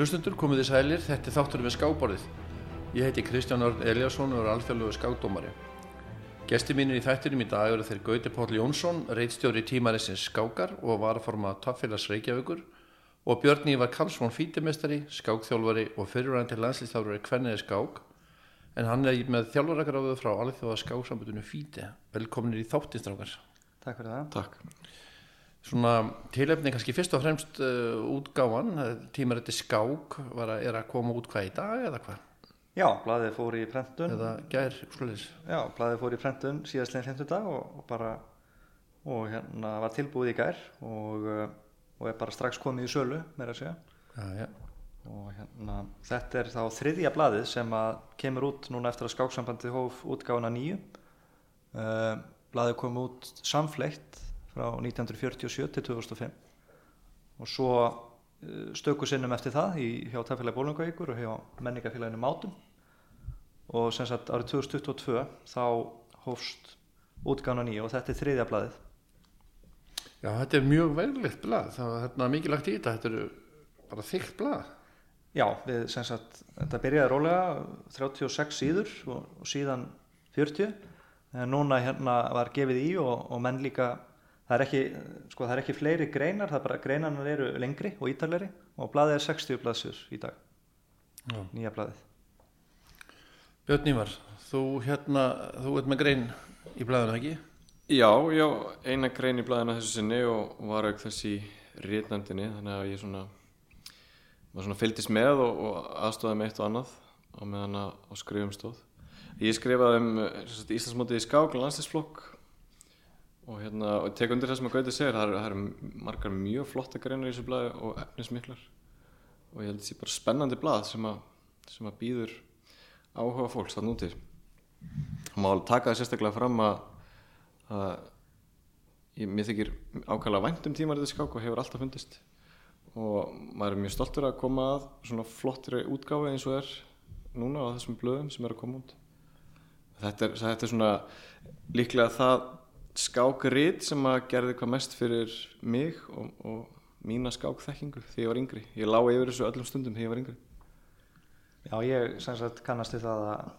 Hlustundur, komið þið sælir, þetta er þáttur við skáborðið. Ég heiti Kristján Örn Eliasson og er alþjóðlegu skákdómari. Gesti mínir í þættinum í dag eru þeir Gauti Páll Jónsson, reitstjóri tímarisins Skákar og varaforma Taffélags Reykjavíkur og Björn Ívar Karlsson fítimestari, skákþjálfari og fyrirvæðandi landslýstjálfari Kvenniði Skák en hann er með þjálfarakaráðu frá alþjóða skáksambundinu Fíti. Velkominir í þáttinstrákar. Takk fyrir það. Takk. Svona tilefni kannski fyrst og fremst uh, útgáfan, tímarætti skák að, er að koma út hvað í dag eða hvað? Já, blæðið fór í prentun. Eða gær, sluðis? Já, blæðið fór í prentun síðastleginn 50 dag og, og bara, og hérna var tilbúið í gær og, og er bara strax komið í sölu, meira að segja. Já, já. Og hérna, þetta er þá þriðja blæðið sem að kemur út núna eftir að skáksambandi hóf útgáfuna nýju. Uh, blæðið kom út samfleitt frá 1947 til 2005 og svo uh, stöku sinnum eftir það í, hjá Tafélagi Bólungavíkur og hjá menningafélaginu Mátum. Og sem sagt árið 2022 þá hófst útgána nýja og þetta er þriðja blaðið. Já, þetta er mjög veglegt blað, það var hérna, mikið lagt í þetta, þetta eru bara þygt blað. Já, við sem sagt, þetta byrjaði rólega 36 síður og, og síðan 40 en núna hérna var gefið í og, og menn líka það er ekki, sko það er ekki fleiri greinar, það er bara greinarnar eru lengri og ítalegri og blaðið er 60 blaðsjur í dag, Já. nýja blaðið. Björn Ívar, þú hérna, þú ert með grein í blaðinu, ekki? Já, já, eina grein í blæðina þessu sinni og var auk þess í rétnæmdini þannig að ég svona var svona fylgdist með og, og aðstofaði með eitt og annað á meðan að á skrifum stóð. Ég skrifaði um Íslandsmótið í skák og landslæsflokk og hérna, og tek undir það sem að Gauti segir, það eru er margar mjög flotta greinar í þessu blæði og efnismiklar. Og ég held sé bara spennandi blað sem að, sem að býður áhuga fólks. Það má alveg taka það sérstaklega fram að að ég, mér þykir ákvæmlega vænt um tímaritið skák og hefur alltaf fundist. Og maður er mjög stoltur að koma að svona flottri útgáfi eins og er núna á þessum blöðum sem er að koma út. Þetta er, þetta er svona líklega það skákrið sem að gerði hvað mest fyrir mig og, og mína skákþekkingu þegar ég var yngri. Ég lág yfir þessu öllum stundum þegar ég var yngri. Já, ég sem sagt kannast við það að,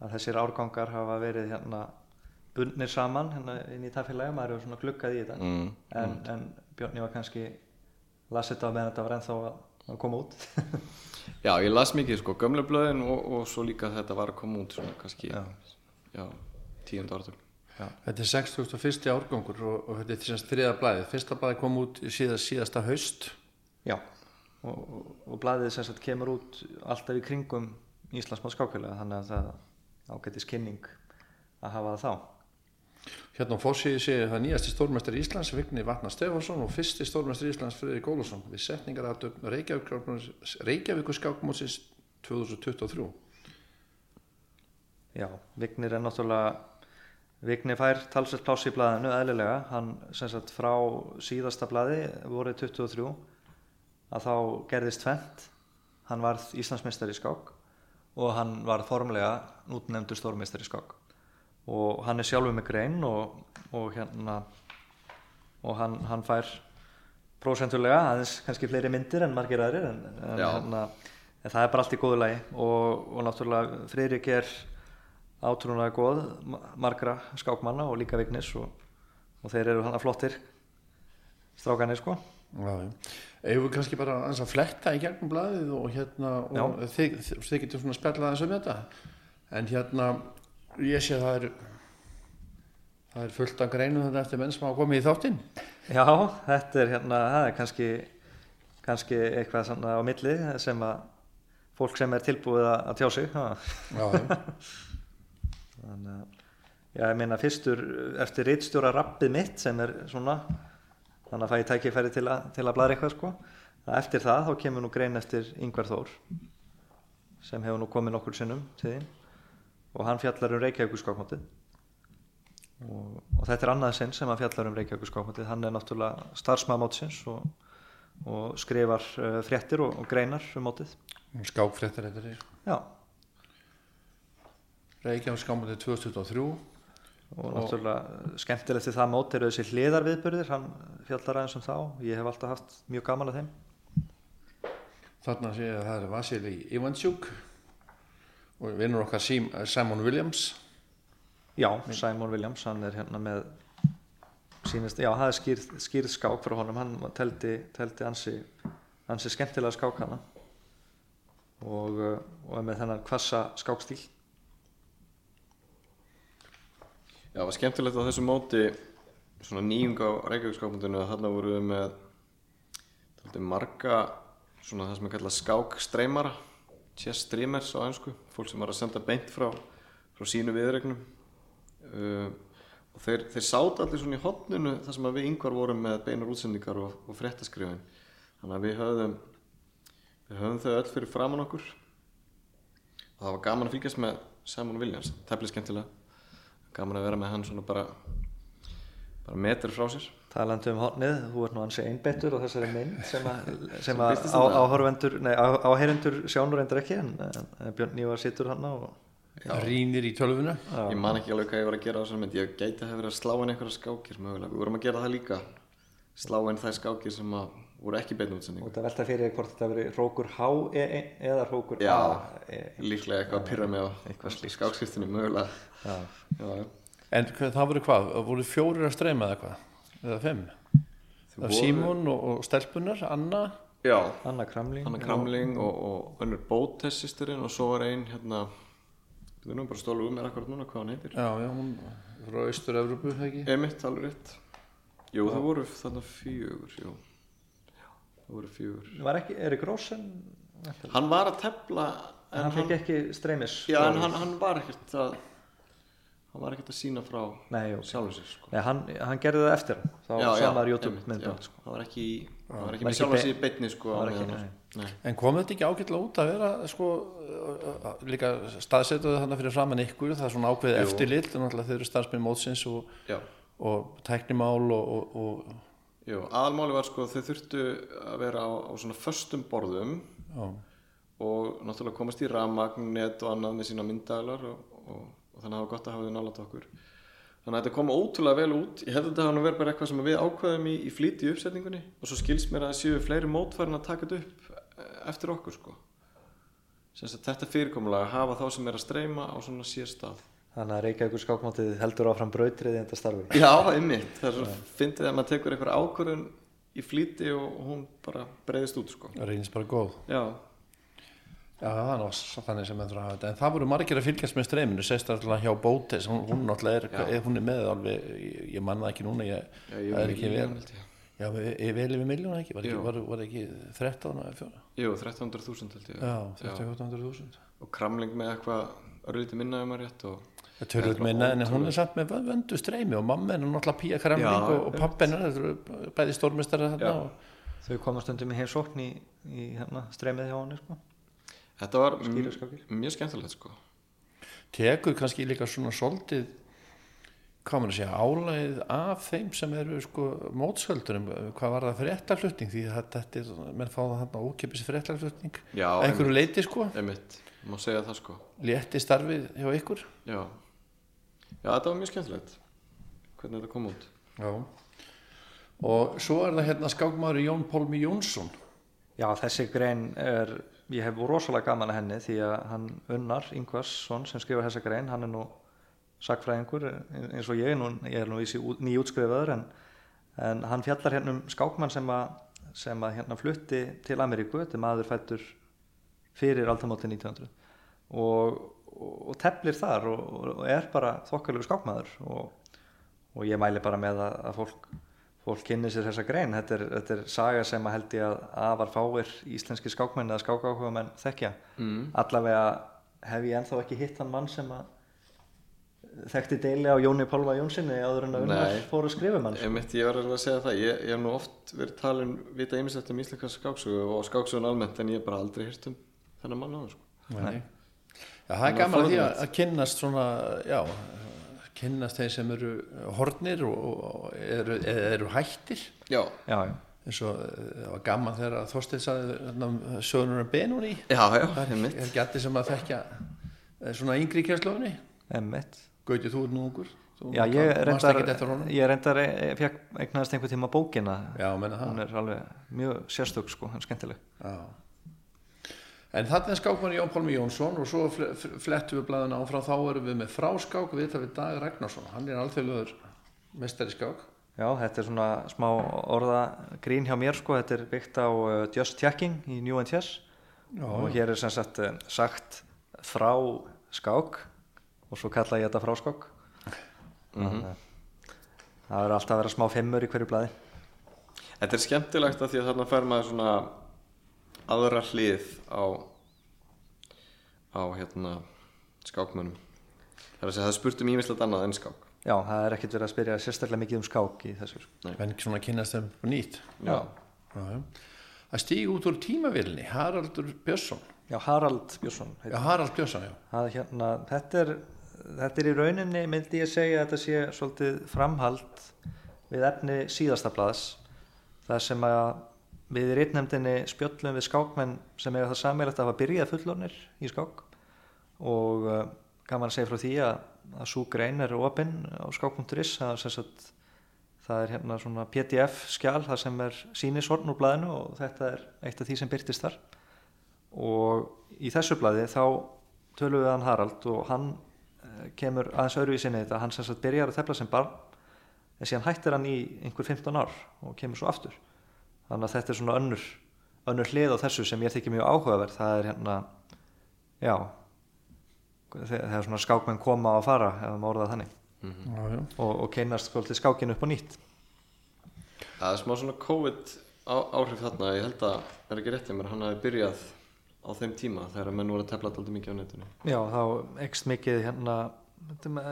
að þessir árgangar hafa verið hérna bundnir saman hérna inn í tafélagi, maður hefur svona glukkað í þetta. Mm, en, en Björni var kannski lasið þetta meðan þetta var ennþá að, að koma út. Já, ég las mikið sko gömlega blöðin og, og svo líka þetta var að koma út svona kannski Já. já, tíund áratug Þetta er 61. árgangur og, og þetta er þessast þriða blæðið. Fyrsta blæðið kom út síðast, síðasta haust. Já, og, og, og blaðið sem sagt kemur út alltaf í kringum Íslandsmáð skákfélaga þannig að það ágættis kynning að hafa það þá Hérna á fórsíði segir það nýjasti stórmestari Íslands, Vigni Vatnar Stefansson og fyrsti stórmestari Íslands, Friðrik Ólason við setningaratum Reykjavíkur skákmótsins 2023. Já, Vignir er náttúrulega Vignir fær talsett pláss í blaðinu eðlilega, hann sem sagt frá síðasta blaði voruð 23 að þá gerðist tvent hann varð Íslandsmeistari í skák og hann varð formlega útnefndur stórmeistari í skák. Og hann er sjálfur með grein og, og hérna og hann, hann fær prósentulega, aðeins kannski fleiri myndir en margir aðrir en, en, Já. hérna, en það er bara allt í góðu lagi. Og, og náttúrulega Friðrik er átrúnaða góð ma- margra skákmanna og líka Vignis og, og þeir eru hann að flottir strákanir sko. Ef við kannski bara að fletta í gegnum blaðið og hérna og þið, þið, þið getur svona spjallað aðeins um þetta en hérna ég sé að það er það er fullt af greinu þetta eftir menn sem hafa komið í þáttinn Já, þetta er hérna, það er kannski kannski eitthvað svona á milli sem að fólk sem er tilbúið að, að tjá sig. Já, já. þannig að já, ég meina fyrstur eftir reitstjóra rappið mitt sem er svona þannig að fæ ég tækifæri til, að- til að blæra eitthvað sko. Eftir það þá kemur nú grein eftir Yngvar Þór sem hefur nú komið nokkur sinnum til þín. Og hann fjallar um Reykjavíkur skákmótið og, og þetta er annað sinn sem hann fjallar um Reykjavíkur skákmótið hann er náttúrulega starfsmaður mótsins og, og skrifar uh, fréttir og, og greinar um mótið. Skákfréttar þetta er. Já, Reykjavík skámandi 2023 og náttúrulega skemmtilegt til það mót eru þessi hliðarviðburðir hann fjallar aðeins um þá. Ég hef alltaf haft mjög gaman að þeim. Þarna sé ég að það er Vasili Ivansjúk og vinnur okkar Sim, Simon Williams. Já, Simon Williams, hann er hérna með sínist, já, það er skýrð, skýrð skák frá honum, hann teldi, teldi ansi, ansi skemmtilega skák hana og, uh, og með þennan kvassa skákstíl Já, það var skemmtilegt á þessu móti svona nýjung á Reykjavík-skákmótinu að þarna voru við með taldið marga svona það sem er kallað skákstreymara chess streamers á einsku fólk sem var að senda beint frá, frá sínu viðregnum uh, og þeir, þeir sátt allir svona í hotninu þar sem við yngvar vorum með beinar útsendingar og, og fréttaskrifin. Þannig að við höfðum við höfðum þau öll fyrir framann okkur. Og það var gaman að fylgjast með Simon Williams, teflið skemmtilega gaman að vera með hann svona bara bara metri frá sér. Talandi um hotnið, þú ert nú ansi einbettur á þessari mynd sem að, sem að á, áhorvendur, nei, á, áheyrendur sjánur endur ekki en, en, Björn Nývar situr hann og rínir í tölvuna. Ég man ekki alveg hvað ég var að gera á þessari mynd. Ég gæti að hafa verið að slá inn einhverja skákir mögulega, við vorum að gera það líka. Slá inn þær skákir sem að voru ekki beinu útsending út að velta fyrir hvort þetta veri Rókur H e, e, eða Rókur. A e, líklega eitthvað að pyrra mig á skákskiptinu mögulega. Já. já, en hvað, það voru hvað, voru fjórir að streyma eða hvað? Eða fimm? Þau af voru- Símon og, og stelpunar, Anna? Já, Anna Kramling Anna Kramling og, og önnur Bótes sýstirinn og svo var ein hérna við erum bara stólu um mér akkurat núna hvað hann heitir. Já, já, hún frá Austur-Evrópu, það ekki? Emitt, alveg rétt. Jú, það voru þarna fjögur Jú, það voru fjögur var ekki Erik Rósen Hann var að tefla en hann fekk ekki streymis Já, en hann, hann var ekkert að hann var ekkert að sína frá Nei, ok. sjálfur sér sko. Nei, hann, hann gerði það eftir hann. þá sá maður YouTube já. sko. Það var ekki, í- hann var ekki með ekki sjálfur sér í beinni sko, ekki, nei. En kom þetta ekki ágætlega út að vera sko, líka staðsetuðu þannig fyrir framann ykkur, það er svona ákveðið Jú. eftirlit, þannig að þeir eru starfsmið mótsins og, Já, og tæknimál og, og, og jú, aðalmáli var sko þau þurftu að vera á, á svona föstum borðum já, og náttúrulega komast í rafmagn, net og annað með sína myndaðlar og, og, og þannig að það var gott að hafa þau nálægt okkur. Þannig að þetta kom ótrúlega vel út. Ég hefði þetta að vera bara eitthvað sem við ákveðum í, í flýti í uppsetningunni og svo skilst mér að séu fleiri mótfærin að taka þetta upp eh, eftir okkur sko. Sem sagt þetta fyrirkomulega að hafa þá sem er að streyma á svona sér stað þannig að Reykjavíkur skákmátið heldur áfram brautrið í þetta starfi. Já, einmitt, það er svo fyndið að maður tekur eitthvað ákvörðun í flýti og hún bara breyðist út sko. Það reynist bara góð. Já, Já, það er náttúrulega þannig sem endur að hafa þetta. En það voru margir að fylgjast með streyminu, sérstaklega hjá Bótes, hún, hún náttúrulega er, hún er með alveg, ég, ég man það ekki núna, ég, Já, ég það er ekki ég. Já, ég vel yfir miljónu ekki, var, var, var ekki 13 eða 4? Jú, 13.000 held ég Já, 13-14.000. og kramling með eitthvað örlítið minna að rétt og Það tölvöld minna en hún er samt með vöndu streymi og mamma er náttúrulega Pía Kremling Já, og, og pappin er þetta eru bæði stórmestari þarna og þau koma stundum í heimsókn í, í hérna, streymið hjá hann sko. þetta var mjög skemmtilegt sko. Tekur kannski líka svona svolítið hvað maður að segja, álægið af þeim sem eru sko mótshöldurum hvað var það fréttarflutning því að þetta er, menn fá það þarna ókipis fréttarflutning Já, að einhverju leiti sko, einmitt, má segja það sko. Létti starfið hjá ykkur? Já, já þetta var mjög skemmtilegt hvernig þetta kom út. Já. Og svo er það hérna skákmaður Jón Pálmi Jónsson. Já þessi grein er ég hef rosalega gaman að henni því að hann Unnar Ingvarsson sem skrifar þessa grein hann er nú sakfræðingur eins og ég, nú, ég er nú vísi nýjútskrifaður en, en hann fjallar hérna um skákmann sem að, sem að hérna flutti til Ameríku þetta er maður fættur fyrir aldamóti 1900 og, og, teflir þar og, og er bara þokkalegu skákmaður og, og ég mæli bara með að, að fólk, fólk kynni sér þessa grein þetta er, þetta er saga sem að held ég að afar fáir íslenski skákmenn eða skákáhuga menn þekkja mm. allavega hef ég ennþá ekki hitt hann mann sem að þekkti deili á Jóni Pálma Jónssoni áður en að unnar Nei. fóru að skrifa um hann sko. einmitt, ég var alveg að segja það ég, ég hef nú oft verið talin vita ýmislegt um íslenska skáksugu og skáksugun almennt en ég hef bara aldrei hýrt um þennan mann á sko. Nei. Já, það er gaman að því að, kynnast svona, já, kynnast þeir sem eru hornir og, og eru, eða eru hættir. Já, já, já, eins og eh, það var gaman þegar að Þorstein sagði hérna, sögurnar um Benúni já, já, það einmitt. er allir sem að þekkja eh, svona yngri kjærslofinni emmitt Gauti, þú er nú ungur. Já, ég reyndar, ég reyndar ég fekk eignaðist einhver tíma bókina. Já, menna það. Hún er alveg mjög sérstök sko, hann er skemmtileg. Já. En þarna er skákmann Jón Pálmi Jónsson og svo fle- fle- flettum við blæðuna áfram. Þá erum við með fráskák við það við Dag Ragnarsson. Hann er alþjóðlegur mestari skák. Já, þetta er svona smá orða grín hjá mér sko, þetta er byggt á uh, Just Checking í New Já, og hér er sem sagt uh, sagt frá skák og svo kalla ég þetta frá skák þannig að það verður alltaf að vera smá fimmur í hverju blaði. Þetta er skemmtilegt að því að þarna fær maður svona aðra hlið á á hérna skákmönnum. Það er að segja það spurt um ímislegt annað en skák. Já, það er ekkert verið að spyrja sérstaklega mikið um skák í þessu. En svona kynast þeim nýtt. Já, Já, já. að stíga út úr tímavilni Haraldur Björnsson. Já Harald Björnsson Já, Harald Björnsson, já. Það, hérna, þetta, er, þetta er í rauninni myndi ég segja að þetta sé svolítið framhald við efni síðasta blaðs þar sem að við í reitnefndinni spjöllum við skákmenn sem eiga það sammeilegt að hafa byrjað fullornir í skák og uh, gaman að segja frá því að, að svo grein er opinn á skák.is það, er það er hérna svona pdf skjál það sem er sínisorn úr blaðinu og þetta er eitt af því sem byrtist þar. Og í þessu blaði þá tölum við hann Harald og hann eh, kemur aðeins öðruvísinni þetta. Hann sem sagt byrjar að tefla sem barn en síðan hættir hann í einhver 15 ár og kemur svo aftur þannig að þetta er svona önnur önnur hlið á þessu sem ég þykir mjög áhugaverð. Það er hérna já þegar svona skákmenn koma og fara ef maður orðað þannig. Já, já. og, og keinast svolítið skákinu upp á nýtt. Það er smá svona COVID á, áhrif þarna. Ég held að, er ekki rétt í mér, hann hafi byrjað á þeim tíma þegar menn voru að tefla alltaf mikið á netinu. Já þá ekst mikið hérna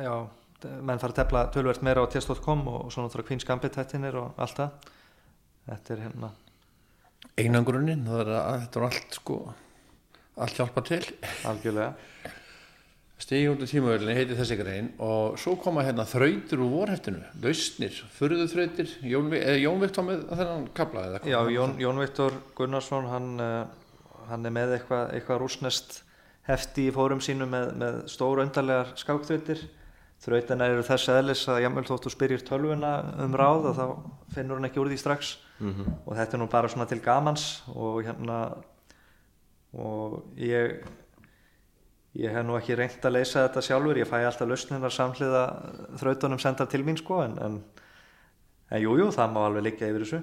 já, menn fara að tefla tölvert meira á test.com og svo náttúrulega Queen's Gambit þættinir og allt það þetta er hérna. Einangrunin, það er að þetta er allt sko allt hjálpa til. Algjörlega. Úr tímavilni heiti þessi grein og svo koma hérna þrautir úr vorheftinu. Lausnir, furðu þrautir Jón, eða Jón Viktor með þennan kabla? Já, Jón, Jón Viktor Gunnarsson hann, uh, hann er með eitthvað eitthva rúsnest hefti í fórum sínu með, með stóru undarlegar skákþrautir. Þrautina eru þess eðlis að jafnvel þótt þú spyrir tölvuna um ráð og þá finnur hann ekki úr því strax mm og þetta er nú bara svona til gamans og hérna og ég ég hef nú ekki reynt að leysa þetta sjálfur. Ég fæ alltaf lausninar samhliða þrautunum sendar til mín sko en, en, en jú, jú, það má alveg liggja yfir þessu.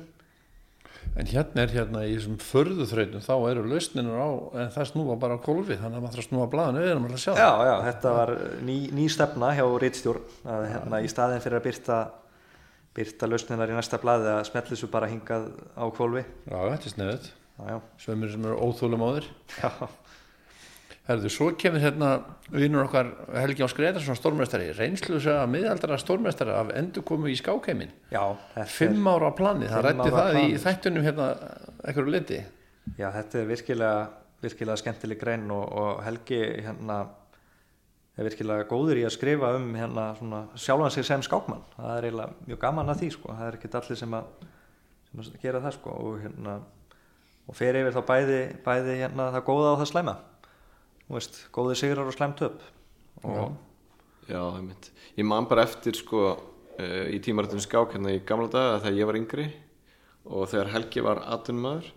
En hérna er hérna í þessum furðu þrautum þá eru lausninur á, en það snúa bara á kólfi þannig að maður þarf að snúa blaðinu við erum að sjá. Já, já, þetta var ný, ný stefna hjá Ritstjórn að hérna í staðin fyrir að byrta byrta lausninar í næsta blaði að smetla þessu bara hingað á kvolfi Já, þetta er já, Sveimur sem eru óþólum á þér já, Herðu, svo kemur hérna vinnur okkar Helgi Ás Gretarsson stórmestari reynslu segja miðaldara stórmestari af endurkomu í skákheimin já Fimm ára plani, það rætti það í planið. þættunum hérna ekkur liti Já, þetta er virkilega, virkilega skemmtileg grein og, og Helgi hérna er virkilega góður í að skrifa um hérna svona sjálfan sig sem skákmann. Það er eiginlega mjög gaman að því sko. Það er ekkert allir sem að, sem að gera það sko. Og hérna og fer yfir þá bæði, bæði hérna það góða og það slæma. Veist, góði sigrar og slæmt upp og Já, það er mitt Ég man bara eftir sko uh, í tímarættunum skák hérna í gamla daga þegar ég var yngri og þegar Helgi var atvinnumæður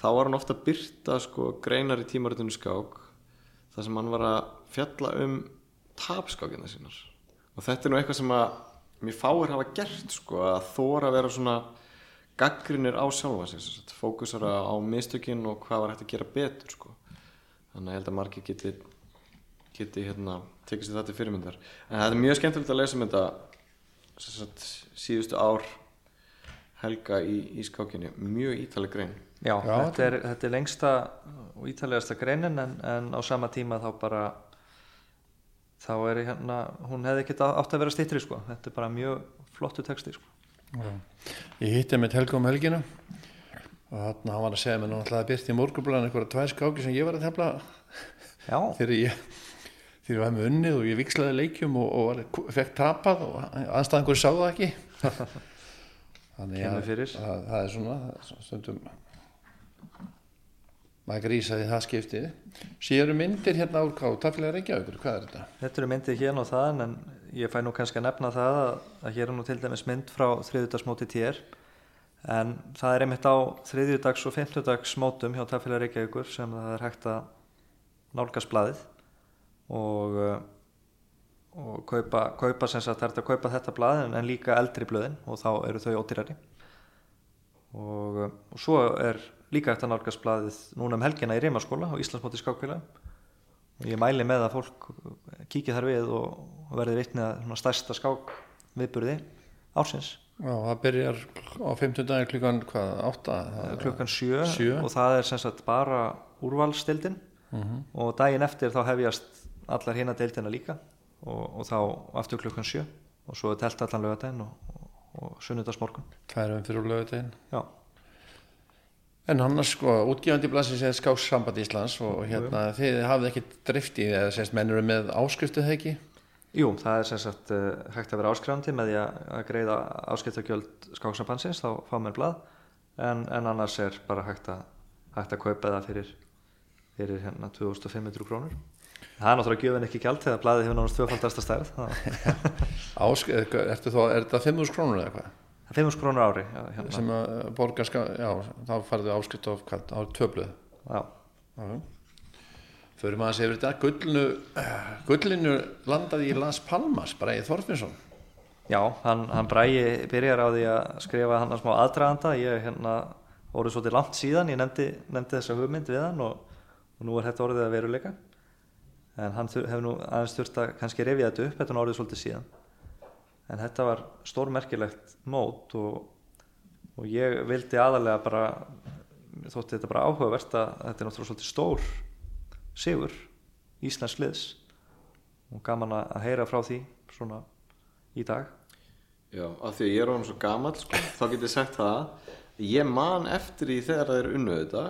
þá var hann ofta byrta sko greinar í tímarættunum skák þar sem hann var að fjalla um tapskákina sínar. Og þetta er nú eitthvað sem að mér fáir hafa gert sko að þóra að vera svona gaggrinir á sjálfa sig sem sagt, fókusara á mistökin og hvað var hægt að gera betur sko. Þannig að ég held að margir geti geti hérna tekið sér þetta til fyrirmyndar. En það er mjög skemmtilegt að lesa um þetta sem sagt, síðustu ár helga í, í skákinni. Mjög ítaleg grein. Já, Já, þetta, er, þetta er lengsta og ítalegasta greinin en, en á sama tíma þá bara þá er hérna, hún hefði ekki átt að vera stittri sko, þetta er bara mjög flottu texti sko. Ég hitti með Helga um helgina og hann var að segja mér náttúrulega að byrti í morgunblæðan einhverja tvær skáki sem ég var að tefla Já, þegar ég þegar ég var með unnið og ég vikslaði leikjum og, og var, fekk tapað og anstæðingur sá það ekki. Þannig að, það er svona stundum maður grísaði það skiptið. Síðan eru myndir hérna úr tafélag Reykjavíkur, hvað er þetta? þetta eru myndið hérna og það en ég fæ nú kannski að nefna það að, hér er nú til dæmis mynd frá þriðjudagsmóti TR en það er einmitt á þriðjudags og fimmtudagsmótum hjá Tafélag Reykjavíkur sem það er hægt að nálgast blaðið og, uh, og kaupa, kaupa sem sagt, að kaupa þetta blað en, líka eldri blöðin og þá eru þau ódýrari. Og, uh, og svo er líka hægt að nálgast blaðið núna um helgina í Rímaskóla á Íslandsmóti skákfélag og ég mæli með að fólk kíkja þar við og, verði vitnið að stærsta skák viðburði ársins. Já, það byrjar á 15 dagi klukkan hvað, 8? klukkan 7 Sjö. og það er sem sagt bara úrvalstildin og daginn eftir þá hefjast allar hina deildina líka og, og þá aftur klukkan 7 og svo er telt allan lögadaginn og, og, sunnudagsmorgun. Tvær um fyrir lögutegin já, En annars sko, útgefandi blaðsins er Skáksamband Íslands og hérna þið hafið ekki drift í eða sérst mennur með áskriftu það ekki? jú, það er sem sagt uh, hægt að vera áskrifandi með því að, greiða áskiptagjöld skáksambandsins þá fá mér blað en, en annars er bara hægt að, hægt að kaupa það fyrir, fyrir hérna 2500 krónur það er náttúrulega gjöfin ekki gjald þegar blaðið hefur náttúrulega tvöfaldasta stærð það Ásk, ertu þá, er þetta 500 krónur eða hvað? Það er 500 krónur ári já, hérna. Sem að borga, ska, já, þá farðu áskrift á hvað, á já, Já, Förum aðeins yfir þetta. Gullinu, gullinu landaði í Las Palmas, í Þorfinsson já hann, hann bræði byrjar á því að skrifa hann að smá aðdraganda. Ég hérna orðið svolítið langt síðan ég nefndi, nefndi þessa hugmynd við hann og, og nú er þetta orðið að veruleika. En hann hefur nú aðeins þurft að kannski rifja þetta upp, þetta er orðið svolítið síðan en þetta var stórmerkilegt mót og, og ég vildi aðalega bara þótti þetta bara áhugavert að þetta er náttúrulega svolítið stór sigur Íslands liðs. Og gaman að heyra frá því svona í dag. Já, af því að ég er honum svo gamall sko, þá get ég sagt það. Ég man eftir því þegar það er unnuð þetta.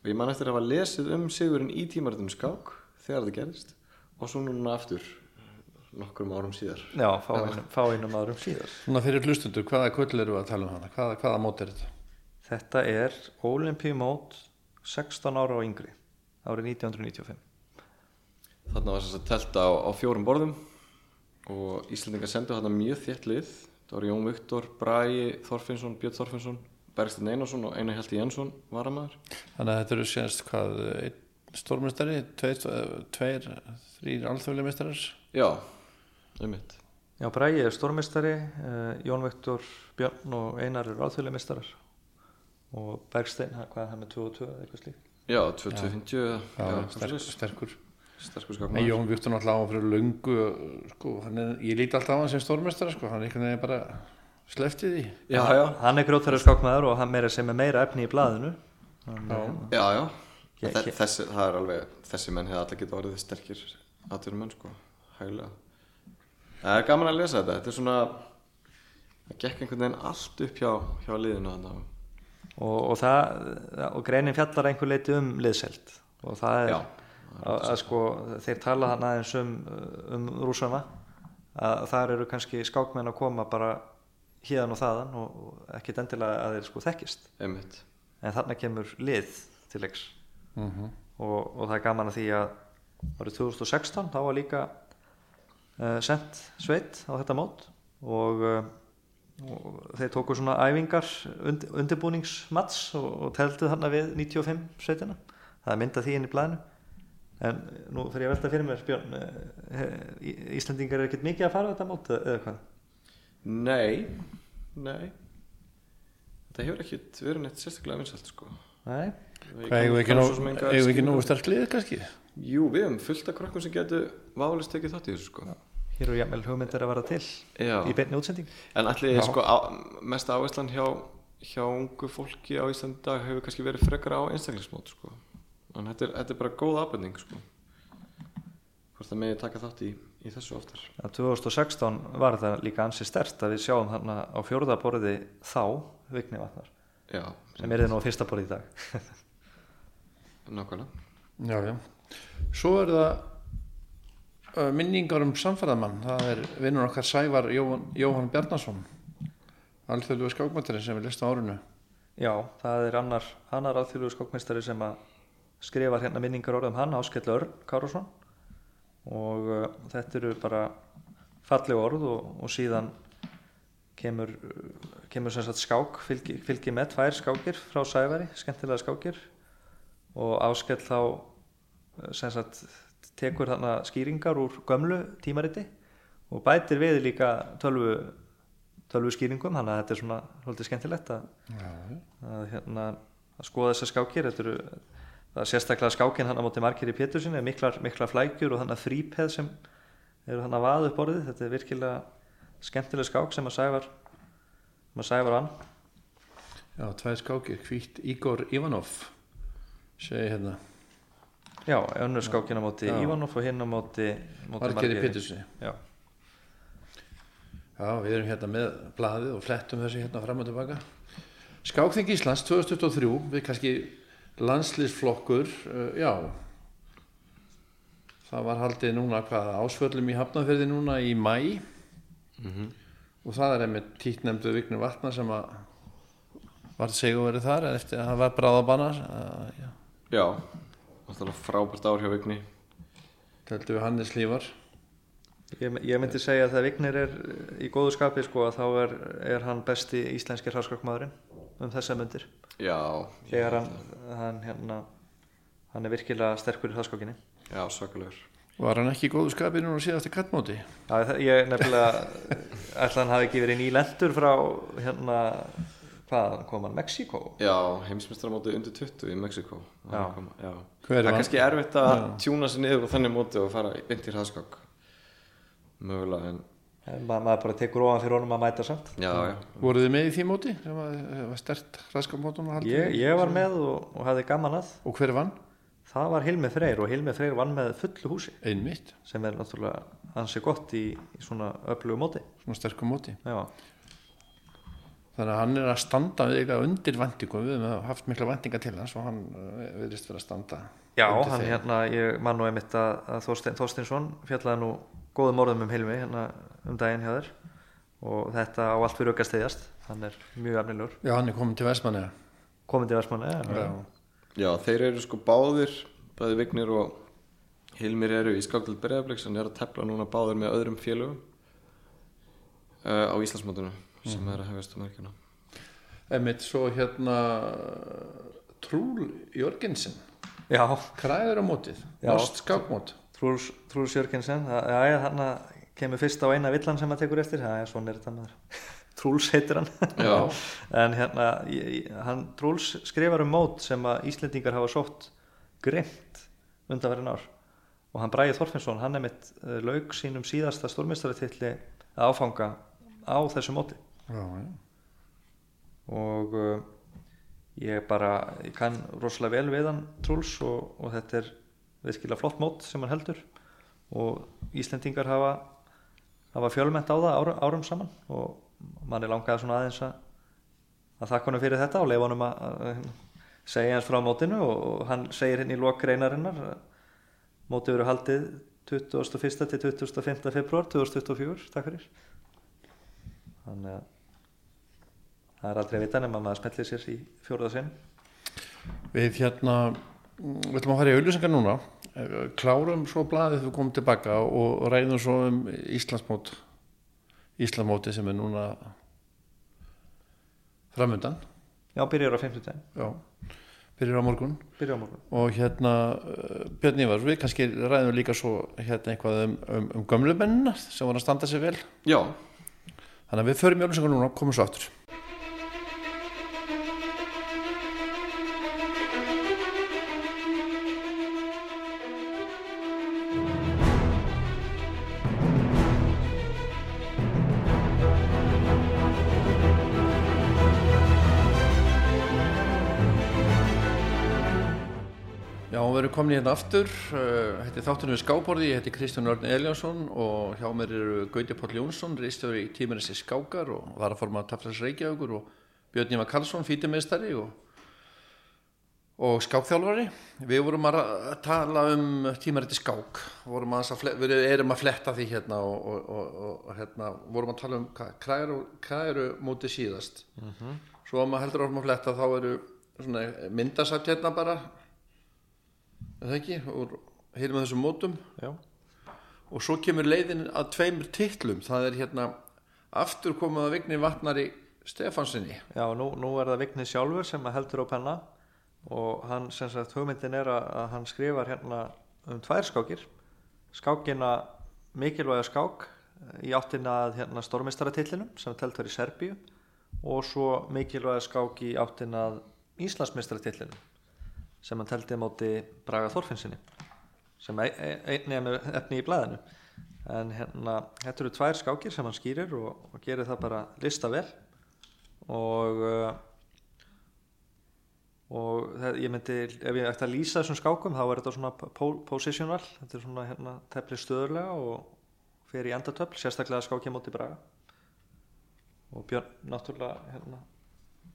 Og ég man eftir að hafa lesið um sigurinn í tímaritum skák þegar það gerist og svo núna aftur nokkrum árum síðar. Já, fá einum, fá einum árum síðar. Svona fyrir hlustundur, hvaða gull eru að tala um hana? Hvaða, hvaða mót er þetta? Þetta er Olympíumót 16 ára og yngri árið 1995 Þarna var þess að telta á, á fjórum borðum og Íslandingar sendu þarna mjög þétt lið. Það var Jón Viktor, Bragi, Þorfinnsson, Björn Þorfinnsson Bergsteinn Einarsson og Einar Hjalti Jensson varamæður Þannig að þetta eru sérst hvað, einn stórmestari, tveir, tveir þrýr alþjóðlega mestarar Já, einmitt. Já, Bragi er stórmestari uh, Jón Viktor, Björn og Einar eru alþjóðlega mestarar og Bergstein, hvað er hann með 2 og 2 eða eitthvað slíkt? Já, 2050 Já, já, sterk, sterkur sterkur. En skákmaður Jón Viktor náttúrulega á fyrir löngu sko, hann er, ég líti alltaf á hann sem stórmestara sko, hann er einhvern veginn bara sleftið því Já, já, Hann er grótfæri skákmaður og hann meira sem er meira efni í blaðinu. Hann, Já. já, já. Ég- Þe- ég- Þessi, það er alveg, þessi menn hefði allir getað orðið sterkir atvinnum menn, sko, hægulega Það er gaman að lesa þetta, þetta er svona það gekk einhvern veginn allt upp hjá, hjá liðinu þarna. Og, og það og greinin fjallar einhver leiti um liðselt og það er Já, að, að sko þeir tala hann aðeins um, um rúsana að þar eru kannski skákmenn að koma bara híðan og þaðan og, og ekkit endilega að þeir sko þekkist. Einmitt. En þarna kemur lið til leiks. Mm og, og það er gaman að því að árið 2016 þá var líka uh, sendt sveit á þetta mót og, uh, og þeir tóku svona æfingar und, undirbúningsmats og, og teldu þarna við 95 sveitina. Það er myndað því inn í blæðinu en nú fyrir ég að velta fyrir mér Björn, uh, Íslandingar er ekkert mikið að fara á þetta mót eða eða hvað? Nei, nei. Þetta hefur ekkit verið neitt sérstaklega vinsælt, sko. Nei, við ekki nógu- svo sem enga eigum við ekki skýringu. nógu sterk lið kannski? Jú, við hefum fullt af krökkum sem getur válega tekið þátt í þessu, sko hér eru jafnvel hugmyndir að vara til Já, í beinni útsending. En allir, sko, á, mesta áherslan hjá, hjá ungu fólki á Íslandi dag hefur kannski verið frekar á einstaklismót, sko. En þetta er, þetta er bara góð ábyrning, sko. Hvort það megi taka þátt í, í þessu oftar. Að 2016 var það líka ansi stert að við sjáum þarna á fjórðaborði þá Vigni Vatnar Já, sem er þið nú á fyrsta borði í dag. Nákvæmlega. Já, já. Svo er það minningar um samfæðamann. Það er vinnur okkar Sævar Jóhann, Jóhann Bjarnason, alþjóðlugu skákmættirinn sem við listum árinu. Já, það er annar, annar alþjóðlugu skókmestari sem að skrifa hérna minningar orðum hann, Áskell Örn Kárásson og uh, þetta eru bara falleg orð og, og síðan kemur, kemur sem sagt skák, fylgi, fylgi með tvær skákir frá Sævari, skemmtilega skákir og Áskell þá sem sagt tekur þarna skýringar úr gömlu tímariti og bætir við líka tölvu, tölvu skýringum þannig að þetta er svona svolítið skemmtilegt að, að, hérna, að skoða þessar skákir. Þetta eru það er sérstaklega skákin hann á móti margir í Pétursinni er miklar, miklar flækjur og þannig að þrýpeð sem eru þannig að vaða upp orðið þetta er virkilega skemmtileg skák sem að sævar sem að sævar vann. Já, tvær skákir, hvítt Igor Ivanov segi hérna Já, önnur skákin á móti Já. Ivanov og hinn á móti, móti Margeri Pétursi Já, Já, við erum hérna með blaðið og flettum þessi hérna fram og tilbaka. Skákþing Íslands 2023 við kannski landslýsflokkur uh, já. Það var haldið núna hvað ásvöllum í Hafnafjörði núna í mæ og það er einmitt tíknemdu Vignur Vatna sem að var segur verið þar eftir að það var bráðabannar uh, já, Já, alltaf frábært ár hjá Vigni. Töldu við Hannes Lífar ég, ég myndi segja að það Vignir er í góðu skapi sko að þá er, er hann besti íslenski hraskakmaðurinn um þessa myndir Já, þegar hann, hann hérna hann er virkilega sterkur í hraskakinni já, svakalegur var hann ekki í góðu skapi núna síðast í kattmóti Já, það- ég nefnilega ætla hann hafi ekki verið nýlendur frá hérna hvað kom hann, Mexíkó? Já, heimsmyndstaramóti undir 20 í Mexiko Já. já. Hver Það er kannski erfitt að tjúna sig niður á þannig móti og fara beint í hraðskák Mögulega en Ma, maður bara tekur ofan fyrir honum að mæta samt. Já, já, voruð þið með í því móti? Sem var, var stert hraðskapmótum ég, ég var með og, og hafði gaman að. Og hver vann? það var Hilmi Freyr og Hilmi Freyr vann með fullu húsi. Einmitt, sem er náttúrulega ansi gott í, í svona öflugu móti. Svona sterkum móti. Já, þannig að hann er að standa undir vendingum við höfum haft mikla vendinga til hans og hann uh, viðrist vera að standa já hann þeim. hérna, ég man nú einmitt að, að Þorstein, Þorsteinsson fjallaði nú góðum orðum um Hilmi hérna um daginn hjá þér og þetta á allt fyrir aukast stiðjast hann er mjög afnilegur já, hann er komin til Vestmanni komin til Vestmanni já. já, þeir eru sko báðir bæði Vignir og Hilmir eru í skákdelt Breiðabliks en eru að tefla núna báðir með öðrum félögum uh, á Íslandsmótinu sem er að hefast um helgina einmitt svo hérna Trúl Jörgensen. Já, kræður á mótið, nost skákmót. Trúls Jörgensen það, já, hann kemur fyrst á eina villan sem að tekur eftir, það er svona er þetta maður. Trúls heitir hann. Já, en hérna, hann Trúls skrifar um mót sem að Íslendingar hafa sótt grimt undanverðin ár. Og hann Bræði Þorfinsson, hann er mitt uh, lauk sínum síðasta stórmestaratilli að áfanga á þessu móti já, já. og uh, ég bara ég kann rosalega vel við hann Trúls og, og þetta er virkilega flott mót sem hann heldur og Íslendingar hafa hafa fjölmennt á það árum, árum saman og mann er langaði svona aðeins að að þakka honum fyrir þetta og leifa honum að, að segja hans frá mótinu og, hann segir hinn í lok greinarinnar að mótið verið haldið 21. til 25. februar 2024, takk fyrir þannig að það er aldrei að vita nema að maður smellir sér í fjóruða sinn. Við hérna mm, við ætlum að fara í auðlýsingar núna. Eh, klárum svo blaðið við komum tilbaka og ræðum svo um Íslandsmót Íslandsmóti sem er núna framundan. Já, byrjar á 50 daginn, já, byrjar á morgun. Byrjar á morgun. Og hérna uh, Björn Ívar, við kannski ræðum líka svo hérna eitthvað um, um, um gömlu mennina sem voru að standa sig vel. Já, þannig að við förum í auðlýsingar núna og komum svo aftur Í hérna aftur. Uh, Þetta er þáttunum við skáborði, ég heiti Kristján Örn Eliasson og hjá mér eru Gauti Páll Jónsson, reistjóri í tímarissi skákar og var að forma Taflas Reykjavíkur og Björn Ívar Karlsson, fítimestari og, og skákþjálfari. Við vorum að tala um tímariti skák. Að fle- við erum að fletta því hérna og, og, og, og hérna, vorum að tala um hvað, eru, hvað eru mótið síðast Svo að maður heldur áfram að fletta þá eru myndasætt hérna bara það ekki, og heyrum að þessum mótum. Já, og svo kemur leiðin að tveimur titlum. Það er hérna aftur komið að vigni vatnari Stefansinni. Já nú, nú er það Vigni sjálfur sem heldur á penna. Og hann sem sagt hugmyndin er að, að hann skrifar hérna um tvær skákir. Skákina mikilvæga skák í áttina að hérna, stórmistaratillinum sem telt var í Serbíu. Og svo mikilvæga skák í áttina að Íslandsmistaratillinum sem hann teldi móti Braga Þorfinnsinni sem ein- ein- einnig er með efni í blæðinu en hérna, þetta eru tvær skákir sem hann skýrir og, og gerir það bara lista vel. Og uh, og það, ég myndi, ef ég ætti að lýsa þessum skákum þá er þetta svona po positional. Þetta er svona hérna tefli stöðurlega og fer í endatöfl, sérstaklega skákja móti Braga. Og Björn náttúrulega hérna,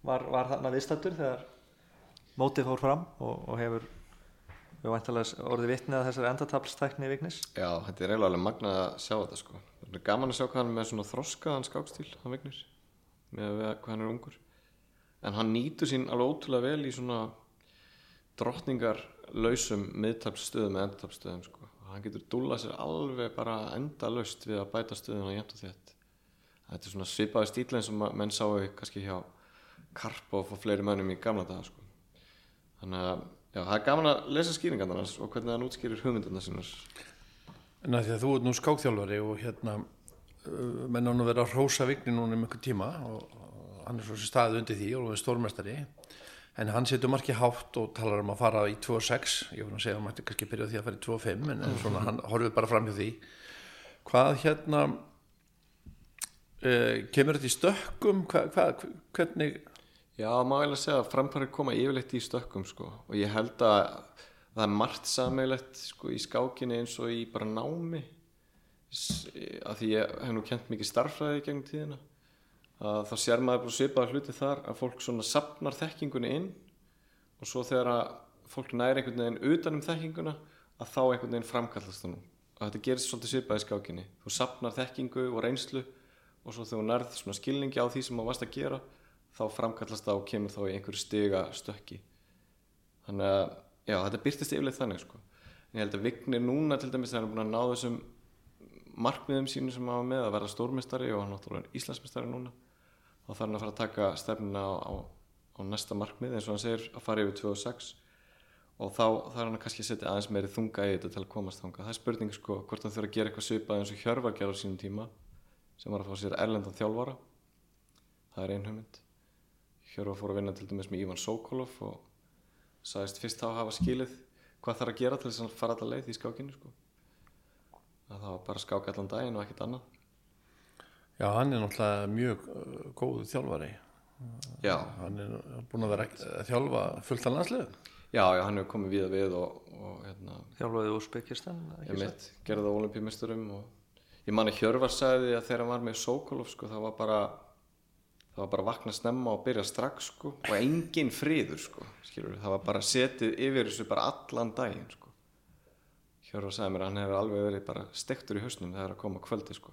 var, var þarna viðstættur þegar mótið fór fram og, og hefur við væntalega orðið vitnið að þessari endataflstækni viknis Já, þetta er eiginlega alveg magnað að sjá þetta sko. Það er gaman að sjá hvað hann með svona þroskaðan skákstíl, hann Vignir, með að hvað hann er ungur. En hann nýtur sín alveg ótrúlega vel í svona drottningar lausum miðtapsstöðum eða endatapsstöðum sko. Hann getur dúlað sér alveg bara enda laust við að bæta stöðuna jæmt og þétt. Þetta er svona svipaði stíl eins og menn sáu kannski hjá Karpov og fleiri mönnum í gamla daga sko. Þannig að já, það er gaman að lesa skýringarnar hans og hvernig hann útskýrir hugmyndirna sinnar. En því að þú ert nú skákþjálfari og hérna uh, menn án að vera að hrósa vigni núna um einhver tíma og, hann er svo staðið undir því og er stórmestari en hann setur marki hátt og talar um að fara í 2.6 ég voru að segja að hann mætti kannski byrja því að fara í 2.5 en, en svona hann horfið bara fram hjá því. Hvað hérna uh, kemur þetta í stökkum? Hvað, hvað, hvernig Já, má eiginlega segja að framfæri koma yfirleitt í stökkum sko. Og ég held að það er margt sammeilegt sko í skákinni eins og í bara námi. Að því ég hef nú kent mikið starffræði í gegnum tíðina. Að þá sér maður bara svipaða hluti þar að fólk svona sapnar þekkingunni inn. Og svo þegar að fólk næri einhvern veginn utan um þekkinguna að þá einhvern veginn framkallast það nú. Og þetta gerist svolítið svipað í skákinni. Þú sapnar þekkingu og reynslu og svo þegar þú nærð svona skilningi á því sem þú varst að gera þá framkallast það og kemur þá í einhverju stiga stökki þannig að já, þetta byrtist yfirleitt þannig sko. en ég held að Vignir núna til dæmis hann er búin að ná þessum markmiðum sínum sem var með að verða stórmestari og hann náttúrulega er Íslandsmestari núna. Þá þarf hann að fara að taka stefnina á, á, á næsta markmið eins og hann segir að fara yfir 2006 og þá þarf hann kannski að setja aðeins meiri þunga í þetta til að komast þangað. Það er spurning sko hvort hann þurfa að gera eitthvað svipað eins og Hjörvar gerði á sínum tíma sem var að fá sér erlendan þjálfara. Það er ein hugmynd Hjörvar fór að vinna til dæmis með Ívan Sókolov og sagðist fyrst þá að hafa skilið hvað þarf að gera til þess að fara alla leið í skákinu sko. að það var bara að skáka allan daginn og ekkert annað. Já hann er náttúrulega mjög uh, góð þjálfari. Já, hann er búin að vera að þjálfa fullt af landsliðu já, já hann hefur komið við við og, og hérna, þjálfaði Úsbekistan ég mitt gerði það olimpíumisturum og ég man að Hjörvar sagði að þegar hann var með Sókolov sko, það var bara það var bara að vakna snemma og byrja strax sko, og engin friður sko, skilur, það var bara setið yfir þessu bara allan daginn sko. Hjörvar sagði mér að hann hefur alveg verið bara stektur í hausnum þegar að koma kvöldi sko.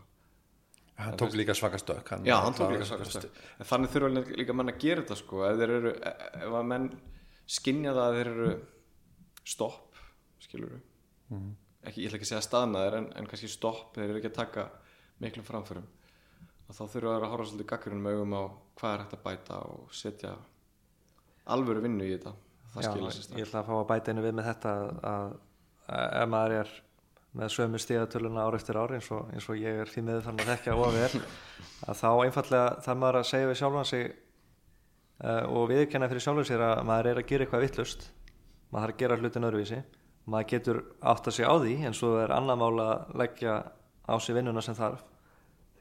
hann tók líka svaka stökk hann, Já, hann tók líka svaka stökk. En þannig þurfa líka menn að gera þetta sko. Ef þeir eru, ef að menn skinja það að þeir eru stopp skilur ekki, ég ætla ekki að segja staðnaðir en, en kannski stopp, þeir eru ekki að taka miklum framförum og þá þurfa þeir að horfa svolítið gaggrinum augum á hvað er hægt að bæta og setja alvöru vinnu í þetta. Það Já, ég ætla að fá að bæta einu við með þetta að, að, að ef maður er með sömu stíðatöluna ár eftir ár eins og, eins og ég er því miður þannig að þekka og vel að þá einfallega þarf maður að segja við sjálfan sig uh, og viðkenna fyrir sjálfan sér að maður er að gera eitthvað vittlust maður þarf að gera hlutin öðruvísi. Maður getur átt að segja á því en svo er annað mál að leggja á sig vinnuna sem þarf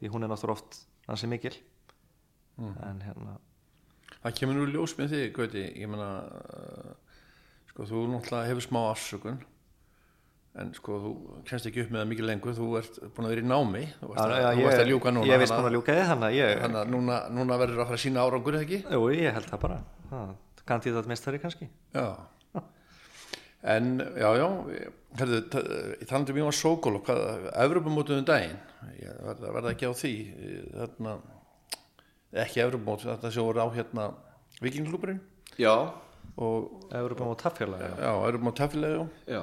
því hún er náttúrulega oft ansi mikil. En hérna það kemur nú ljós með þig Gauti. Ég meina uh, sko þú náttúrulega hefur smá afsökun. En sko þú kennst ekki upp með það mikið lengur. Þú ert búin að vera í námi. Þú varst að, ég, varst að ljúka núna ég veist búin að ljúka þið þannig að ég, að- að núna, núna verður að fara að sína árangur eða ekki? Jú, ég held það bara. Kandidat mistari kannski. Já en já já herðu, ég talandi um Jónas Sókól og hvað, Evropamótuðum daginn? Verða, verða ekki á því þarna, ekki Evropamót þetta sem voru á hérna Vikingklúburinn Já, og Európa á taffélag já, Evropamót já,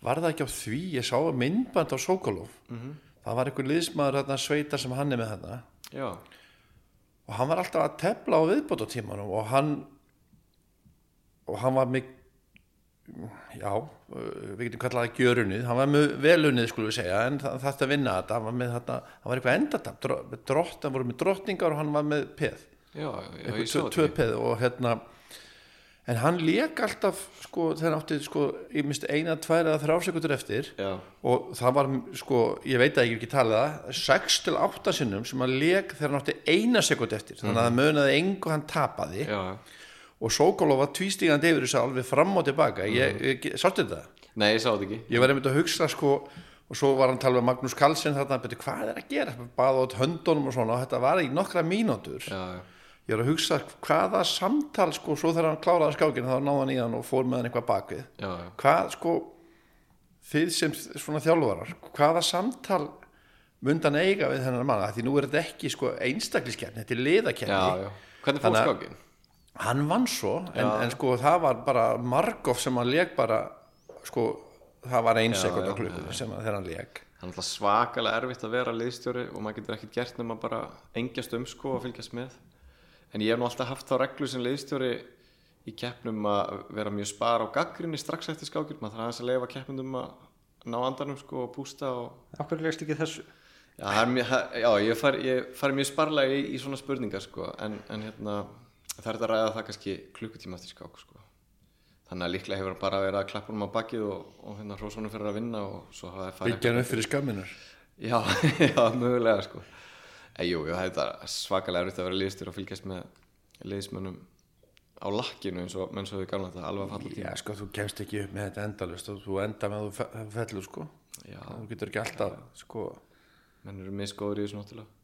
var það ekki á því, ég sá myndband á Sókolov það var einhver liðsmaður þarna sveitar sem hann er með þarna. Já. Og hann var alltaf að tefla á viðbótatímanum og hann og hann var með já, uh, við getum kallað það gjörunnið, hann var með velunnið skulum við segja, en það þarfti að vinna þetta. Hann var með þetta, hann var eitthvað endatap drott, hann voru með drottningar og hann var með peð, já, já, ég eitthvað tvö, peð og hérna en hann lék alltaf sko, þegar átti sko, ég minnst eina, tvær eða þrjá sekundur eftir. Já, og það var sko, ég veit að ég ekki talað það 6 til 8 sinnum sem hann lék þegar hann átti eina sekund eftir. Þannig að það og Sókolov var tvístígandi yfir þessu alveg fram og tilbaka. Ég, sáttu þetta? nei, ég sá þetta ekki. Ég var einmitt að hugsa sko og svo var hann að tala með Magnús Karlsson þarna, betur hvað er að gera, baða át höndunum og svona og þetta var í nokkra mínútur. Já, já, ég var að hugsa hvaða samtal sko, svo þegar hann kláraði skákinu þá náði hann í hann og fór með hann eitthvað bakvið. Já, já. hvað sko þið sem svona þjálfarar hvaða samtal mundan eiga við þennan mann? Af því nú er þetta ekki sko einstakliskerni, þetta er liðakerni hvernig fór Þannig að- skákin? Hann vann svo en, en sko það var bara Markov sem hann leik bara sko það var ein Já, sekund á já, klukkunni sem að þegar hann leik Það er alltaf svakalega erfitt að vera liðstjóri og maður getur ekkert gert nema bara engjast um sko og fylgjast með. En ég hef nú alltaf haft þá reglu sem liðstjóri í keppnum að vera mjög spar á gaggrinni strax eftir skákir. Maður þarf að leifa keppnundum að ná andanum sko og pústa og Akkur leist ekki þessu? Já, það er mjög, já ég fari, ég fari mjög sparlega í, í svona spurningar sko en, en hérna það er þetta að ræða það kannski klukkutíma eftir skák sko. Þannig að líklega hefur hann bara verið að klappa um á bakið og, og hérna hrósunum fyrir að vinna og svo hafa það farið byggja hann upp fyrir skamminar Já, já, mögulega sko. En, Jú, það er svakalega erfitt að vera liðstjóri og fylgjast með liðsmönnum á lakkinu eins og menn svo við gamla þetta alveg að falla já sko þú kemst ekki upp með þetta endalust og þú enda með að þú fe- fellur sko. Já, þú getur ekki alltaf sko. Menn eru misgóður í þessu náttúrulega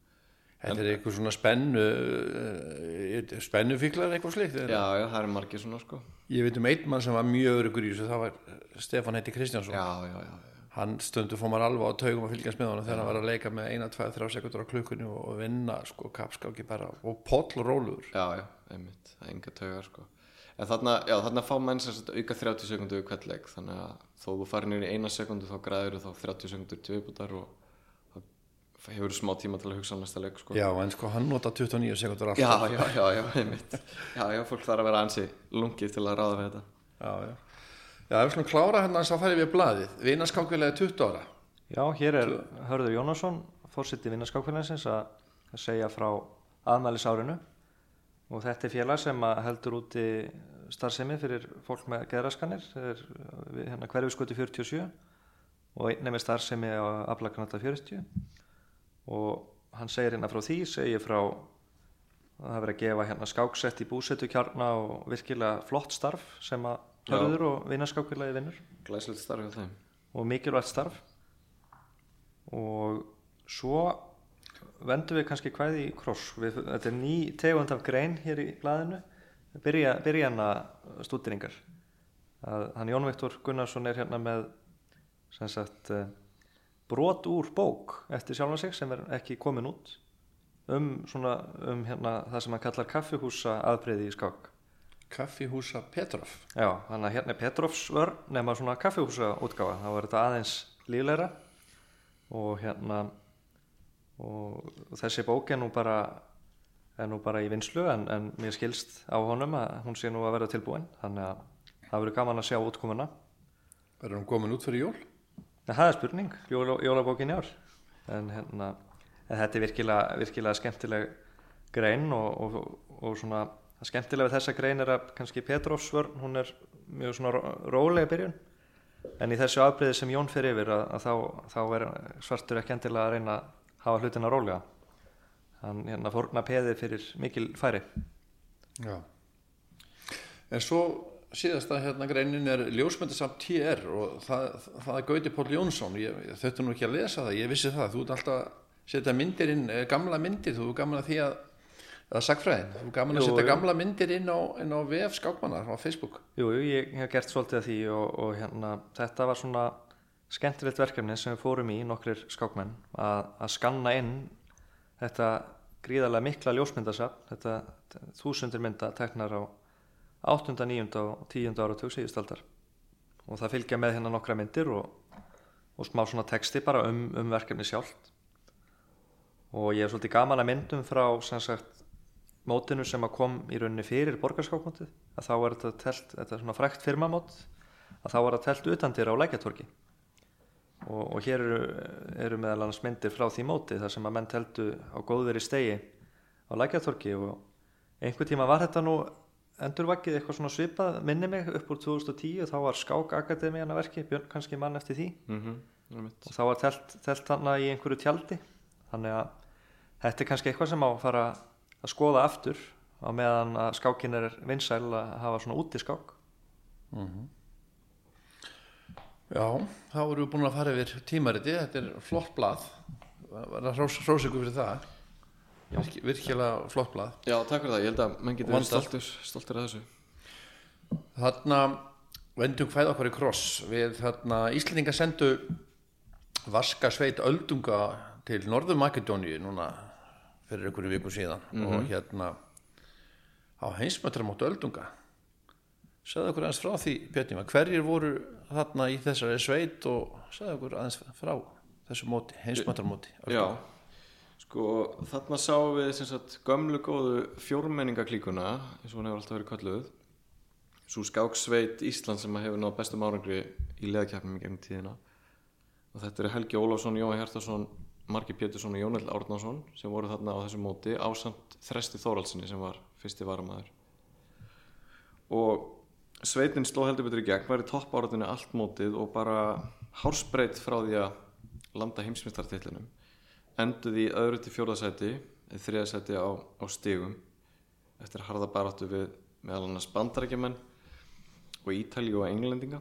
þetta er eitthvað svona spennu uh, spennufíklar eitthvað slikt Já, já, það eru margir svona sko. Ég veit um einn mann sem var mjög örugur í þessu það var Stefán Heiti Kristjánsson. Já, já, já, hann stundu fór maður alveg á taugum að fylgjast með honum þegar hann var að leika með eina, tvæ, þrjá sekundur á klukkunni og, vinna sko kapskáki bara og poll róluður já, já, einmitt. Það er enga taugar sko. En þarna, já, þarna fá menn sem auka 30 sekundu við hvert leik. Þannig að þó þú farir niður í eina sekundu þá græður þá 30 sekundur til viðbútar og þá hefur smá tíma til að hugsa um næsta leik sko. Já en sko hann nota 29 sekundur alltaf Já, já, já, já, einmitt. Já, já, fólk þarf að vera ansi lungið til að ráða við þetta. Já, já. já ef við slum klára hérna þá færi við blaðið. Vinaskákvilega 20 ára. Já, hér er Hörður Jónasson fórseti vinnaskákfélagsins að að segja frá aðmælisárinu og þetta er félag sem að heldur úti starfsemi fyrir fólk með geðraskanir. Er við hérna hverfiskötu 47 og einnig með starfsemi á aflagnata 40 og hann segir hérna frá því segir frá að það verið að gefa hérna skáksett í búsetu kjarna og virkilega flott starf sem að. Hörður og vinnaskákfélagi vinnur. Glæsilegt starf hjá þeim. Og mikilvægt starf. Og svo vendum við kannski kvæði í kross. Við, þetta er ný tegund af grein hér í blaðinu. Byrja, byrjana stúderingar. Að hann Jón Viktor Gunnarsson er hérna með sem sagt eh, brot úr bók eftir sjálfan sig sem er ekki komin út um svona um hérna það sem hann kallar kaffihúsa aðbreyði í skák. Kaffihúsa Petrov. Já, þannig að hérna er Petrovs vörn nema svona kaffihúsa útgáfa þá er þetta aðeins lífleira og hérna og þessi bók er nú bara er nú bara í vinslu en, en mér skilst á honum að hún sé nú að vera tilbúin. Þannig að það verður gaman að sjá útkomuna. Verður hann komin út fyrir jól það er spurning, jóla, jólabókin í ár. En hérna en þetta er virkilega, virkilega skemmtileg grein og, og, og svona skemmtilega við þessa grein er að kannski Petrovs vörn, hún er mjög svona ró- róleg byrjun. En í þessu afbreyði sem Jón fer yfir að, að þá, þá er svartur ekki endilega að reyna að hafa hlutina rólega. Hann hérna fórna peði fyrir mikil færi. Já. En svo síðasta hérna greinin er ljósmyndasamt TR og það, það er Gauti Póll Jónsson. Ég, ég þauðtu nú ekki að lesa það, ég vissi það. Þú ert alltaf að setja myndir inn eh, gamla myndir, þú er gaman að því að eða sagfræðin, þú er gaman að setja gamla myndir inn á, inn á VF skákmannar á Facebook. Jú, jú, ég hef gert svolítið að því og, og hérna, þetta var svona skemmtilegt verkefni sem við fórum í nokkrir skákmenn að, að skanna inn þetta gríðarlega mikla ljósmyndasafn þetta þúsundir mynda teknar á 8., 9. og 10. áratug síðustaldar og það fylgja með hérna nokkra myndir og, og smá svona texti bara um, um verkefni sjálft og ég hef svolítið gaman að myndum frá sem sagt mótinu sem að kom í rauninni fyrir borgarskákmótið að þá er þetta telt, þetta er svona frækt firmamót að þá var það telt utandir á lækjatorki og, og hér eru, eru meðal annars myndir frá því móti þar sem að menn teltu á góðveri stegi á lækjatorki og einhver tíma var þetta nú endurvakkið eitthvað svona svipað minni mig upp úr 2010 þá var Skák Akademíana verki, Björn kannski mann eftir því. Mm og þá var telt, telt hana í einhverju tjaldi. Þannig að þetta er kannski eitthvað sem á að fara að skoða aftur á meðan að skákin er vinsæl að hafa svona úti skák. Já, þá erum við búin að fara yfir tímariti, þetta er flott blað, var það hrósöku fyrir það, Virki, virkilega flott blað. Já, takk fyrir það, ég held að menn getur stoltur, stoltur að þessu. Þarna vendum hvæð okkur í kross, við þarna Íslendinga sendu Vaska sveit öldunga til Norður Makedóníu núna fyrir einhverju viku síðan. Og hérna á heimsmötramóttu öldunga. Sagði okkur aðeins frá því, Björnima, hverjir voru þarna í þessari sveit og sagði okkur aðeins frá þessu móti, heimsmötramóti. Já, sko þarna sáum við sagt gömlu góðu fjórmenningaklíkuna eins og hún hefur alltaf verið kölluð. Svo skáksveit Ísland sem hefur náð bestum árangri í leðakjafnum í tíðina. Og þetta eru Helgi Ólafsson, Jói Hjartarsson Marki Pétursson og Jónel Árnason sem voru þarna á þessu móti ásamt Þresti Þóraldsinni sem var fyrsti varamæður og sveitin sló heldur betur í gegn var í topp áratinu allt mótið og bara hársbreytt frá því að landa heimsmyndstartillinum enduði í öðru til fjórðasæti eða þriðasæti á, á stigum eftir harða baráttu við meðal annars bandarækjumenn og Ítali og englendinga.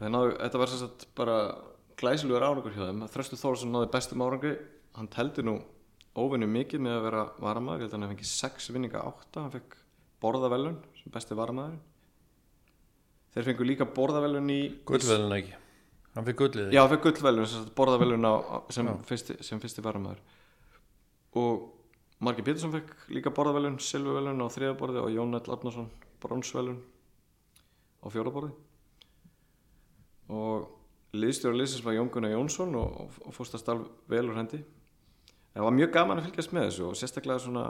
Þannig að þetta var sagt bara glæsilegur árangur hjá þeim. Þröstu Þórsson náði bestum árangri. Hann teldi nú óvinni mikið með að vera varamæður, ég held að hann fengið sex vinninga átta, hann fekk borðavelun sem besti varamæður þeir fengu líka borðavelun í Gullveðlun ekki, hann fyrir gullið Já, hann fekk gullvelun, borðavelun sem, sem fyrsti varamæður og Margi Pétursson fekk líka borðavelun, silfuvelun á þriðaborði og Jón Ell Arnarsson bronsvelun á fjóraborði og liðstjóra liðsins var Jón Gunnar Jónsson og, og, fórstast alveg vel úr hendi. En það var mjög gaman að fylgjast með þessu og sérstaklega svona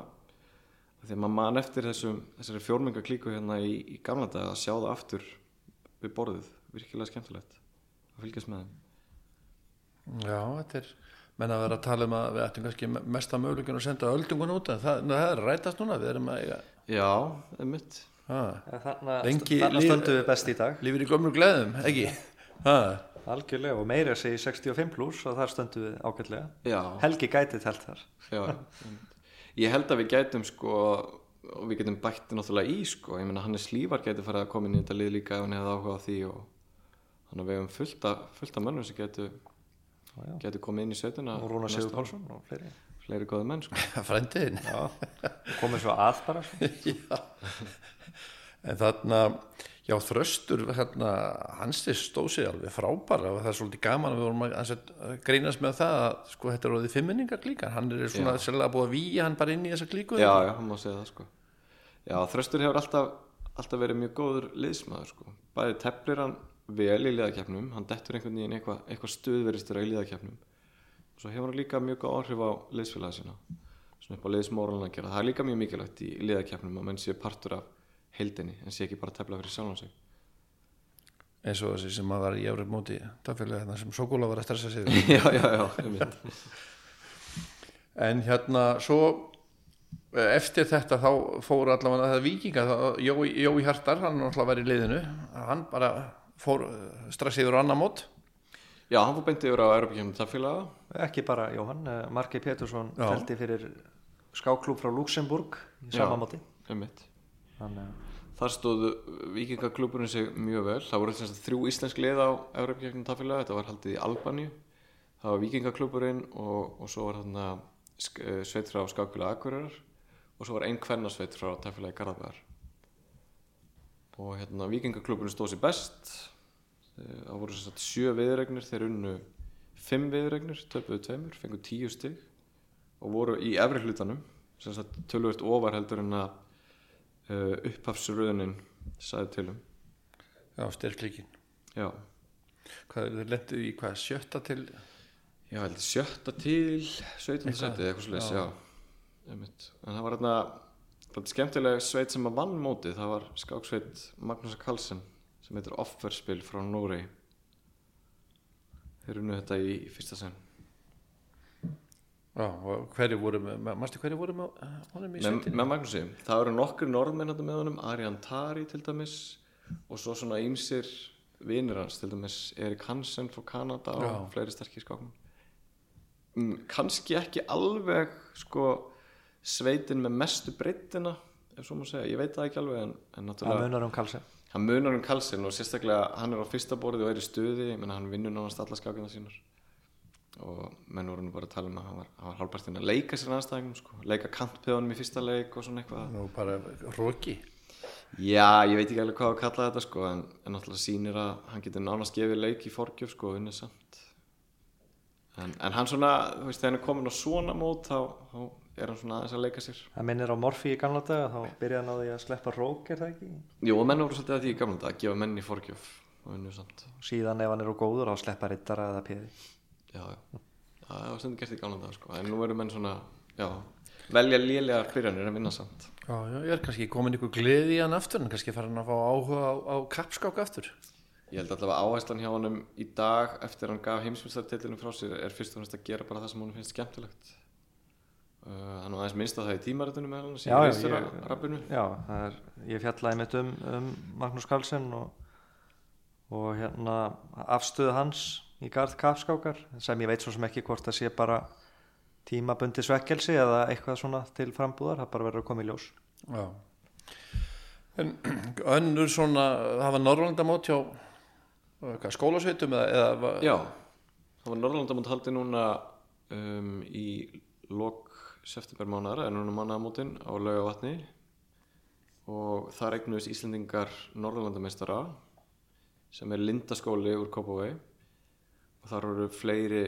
að maður man eftir þessum, þessari fjórmenga klíku hérna í, í gamla dag að sjá það aftur við borðið, virkilega skemmtilegt að fylgjast með þeim? Já, þetta er menn að vera að tala um að við ættum kannski mesta möguleikin að senda öldungun út en það, það er rætast núna, við erum að eiga Já, það er mitt líf- stöndum við best í dag. lífið í gömlu gleðum, ekki? Ha, algjörlega og meira segi 65 pluss og þar stöndum við ágætlega. Já, Helgi gæti telt þar. Já. Ég held að við gætum sko og við getum bætti náttúrulega í sko. Ég meina Hannes Lívar gæti farið að koma inn í þetta lið líka ef hann hefði áhuga á því og þannig að við hefum fullt af, fullt af mönnum sem getu, Já, já. getu komið inn í sveituna og Rúna Sigur. Pálsson og fleiri. Fleiri góði menn sko. Frændiðin Já, komið svo að bara svo. en þarna, já þröstur þarna, hans þið stóð sig alveg frábæra og það er svolítið gaman að við vorum að, að, að grínast með það að sko þetta er orðið fimminningar klíkan, hann er svona Já. sérlega búið að víja hann bara inn í þessa klíku. Já, já, hann má segja það sko. Já, Þröstur hefur alltaf, alltaf verið mjög góður liðsmaður sko. Bæði teflir hann vel í liðakefnum hann dettur einhvern veginn eitthvað eitthva stuðveristur í liðakefnum og svo hefur hann líka mjög góð áhrif á liðsfélagi sína svona upp á liðsmóralna að gera. Það er líka mjög mikilvægt í liðakefnum að menn sé partur af heildinni en sé ekki bara að tefla fyrir sjálfan sig. Eins og þessi sem að var í efri móti tafélag þarna sem Sokóla var að stressa sig. Já, já, já, en hérna svo eh, eftir þetta þá fór allavega það vikinga, Jói, Jói Hjartar hann var í liðinu hann bara fór eh, strax yfir á annar mót Já, hann fór beint yfir á Europakefnum tafélaga ekki bara Jóhann, eh, Marki Pétursson Já. telti fyrir skáklúb frá Luxemburg í sama Já. móti að Þar stóðu vikingaklúburinn sig mjög vel. Það voru þess að þrjú íslensk lið á Európakefnum tafélaga. Þetta var haldið í Albaníu. Það var vikingaklúburinn og, og svo var þarna sk- eh, sveit frá skákulega Akureyrar og svo var ein kvennasveit frá tafélagi Garðabæðar. Og hérna vikingaklúburinn stóð sér best. Eh, Það voru þess að sjö viðregnir. Þeir unnu fimm viðregnir, töpuðu tveimur, fengu tíu stig og voru í efri hlutanum. Sem sagt tölvöld ofar heldur en að uh, upphafsröðunin sagði til um já, styrklíkin já, hvað þið lendu í hvað, sjötta til held sjötta til 17. Eitthvað, seti, eitthvað sliðis, já. já, en það var hérna skemmtilega sveit sem að vann mótið það var skáksveit Magnúsa Karlsson sem heitir Offerspil frá Nóri þeir unnu þetta í fyrsta sen Já, og hverju voru með, mástu hverju voru með uh, honum í með, sveitinni? með Magnúsi, það eru nokkur norðmenn þarna með honum, Arjan Tari til dæmis og svo svona ýmsir vinir hans, til dæmis Erik Hansen frá Kanada og Já. fleiri sterkir skákum mm, kannski ekki alveg sko sveitin með mestu breyttina ef svo má segja, ég veit það ekki alveg en, en náttúrulega munar um kalsi hann munar um kalsin og sérstaklega hann er á fyrsta borði og er í stuði. Ég menna hann vinnur nánast alla skákina sínar. Og menn voru nú bara að tala um að hann var, hann var halvpartinn að leika sér anstæðingum sko. leika kantpeðunum í fyrsta leik og svona eitthvað. Nú bara róki. já, ég veit ekki alveg hvað að kalla þetta sko, en, en náttúrulega sýnir að hann getur nánast gefið leik í forgjöf sko, og unnið samt. En, en hann svona, þú veist, þegar hann er komin á svona mót þá, þá er hann svona aðeins að leika sér. Það minnir á Morfi í gamla daga þá byrjaði hann á því að sleppa rók er það ekki? Jú, menn voru svolítið að því í gamla dag að gefa menn í forgjöf og unnið samt. Síðan ef hann er á góður þá sleppa rittara eða péði já, já, það var stundum gert í gamla dag sko. en nú eru menn svona, já velja lélegar byrjanir en vinna samt. Já, já, ég er kannski komin ykkur gleði í hann aftur en kannski fara hann að fá áhuga á, á kappskák aftur. ég held allavega áherslan hjá honum í dag eftir hann gaf heimsmyndstartillinu frá sér er fyrst og fremst að gera bara það sem honum finnst skemmtilegt hann var aðeins minnst á það í tímaritunum með hann já, í ég- rappinu já, það er, ég fjallaði mitt um, um Magnús Carlsen og, og hérna afstöðu hans í garð kapskákar sem ég veit svo sem ekki hvort það sé bara tímabundi svekkelsi eða eitthvað svona til frambúðar, það bara verður að koma í ljós Já. En önnur svona, það var Norrlandamót hjá hvað, skólasveitum eða, eða var- já, það var Norrlandamót haldið núna um, í lok septembermánar en núna mannaðamótin á laugavatni og þar eignuðist Íslendingar Norrlandameistara sem er Lindaskóli úr Kópavói og þar voru fleiri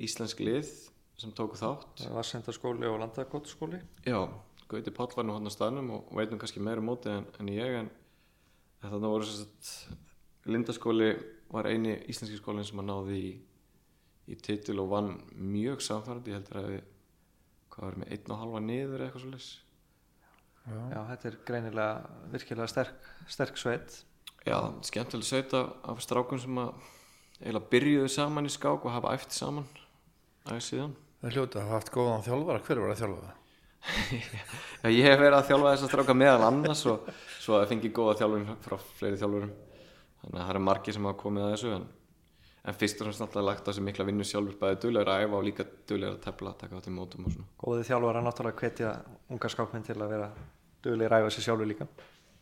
íslensk lið sem tóku þátt. Vassendaskóli og Landakotskóli Já, Gauti Páll var nú hann á staðnum og veit nú kannski meira móti en, en ég en þannig voru sagt Lindaskóli var eini íslenski skólinn sem að náði í, í titil og vann mjög samfærandi, ég heldur að við hvað var með einn og halva niður eða eitthvað svo leys Já, þetta er greinilega virkilega sterk, sterk sveit. Já, skemmtileg sveit af, af strákum sem að eiginlega byrjuðu saman í skák og hafa æft saman aðeins síðan. Það hljóta að hafa haft góðan þjálfara, hver var það? Já, ég hef verið að þjálfa þess að stráka meðal annars og svo að fengi góða þjálfum frá fleiri þjálfurum. Þannig að það eru margir sem hafa komið að þessu en, en fyrst og fremst náttúrulega lagt á sig mikla vinnu sjálfur bæði duglegur að æfa og líka duglegur að tefla taka átt í mótum og svona Góði þjálfara náttúrulega hvetja unga skákminn til að vera duglega ræfa sér sjálfur líka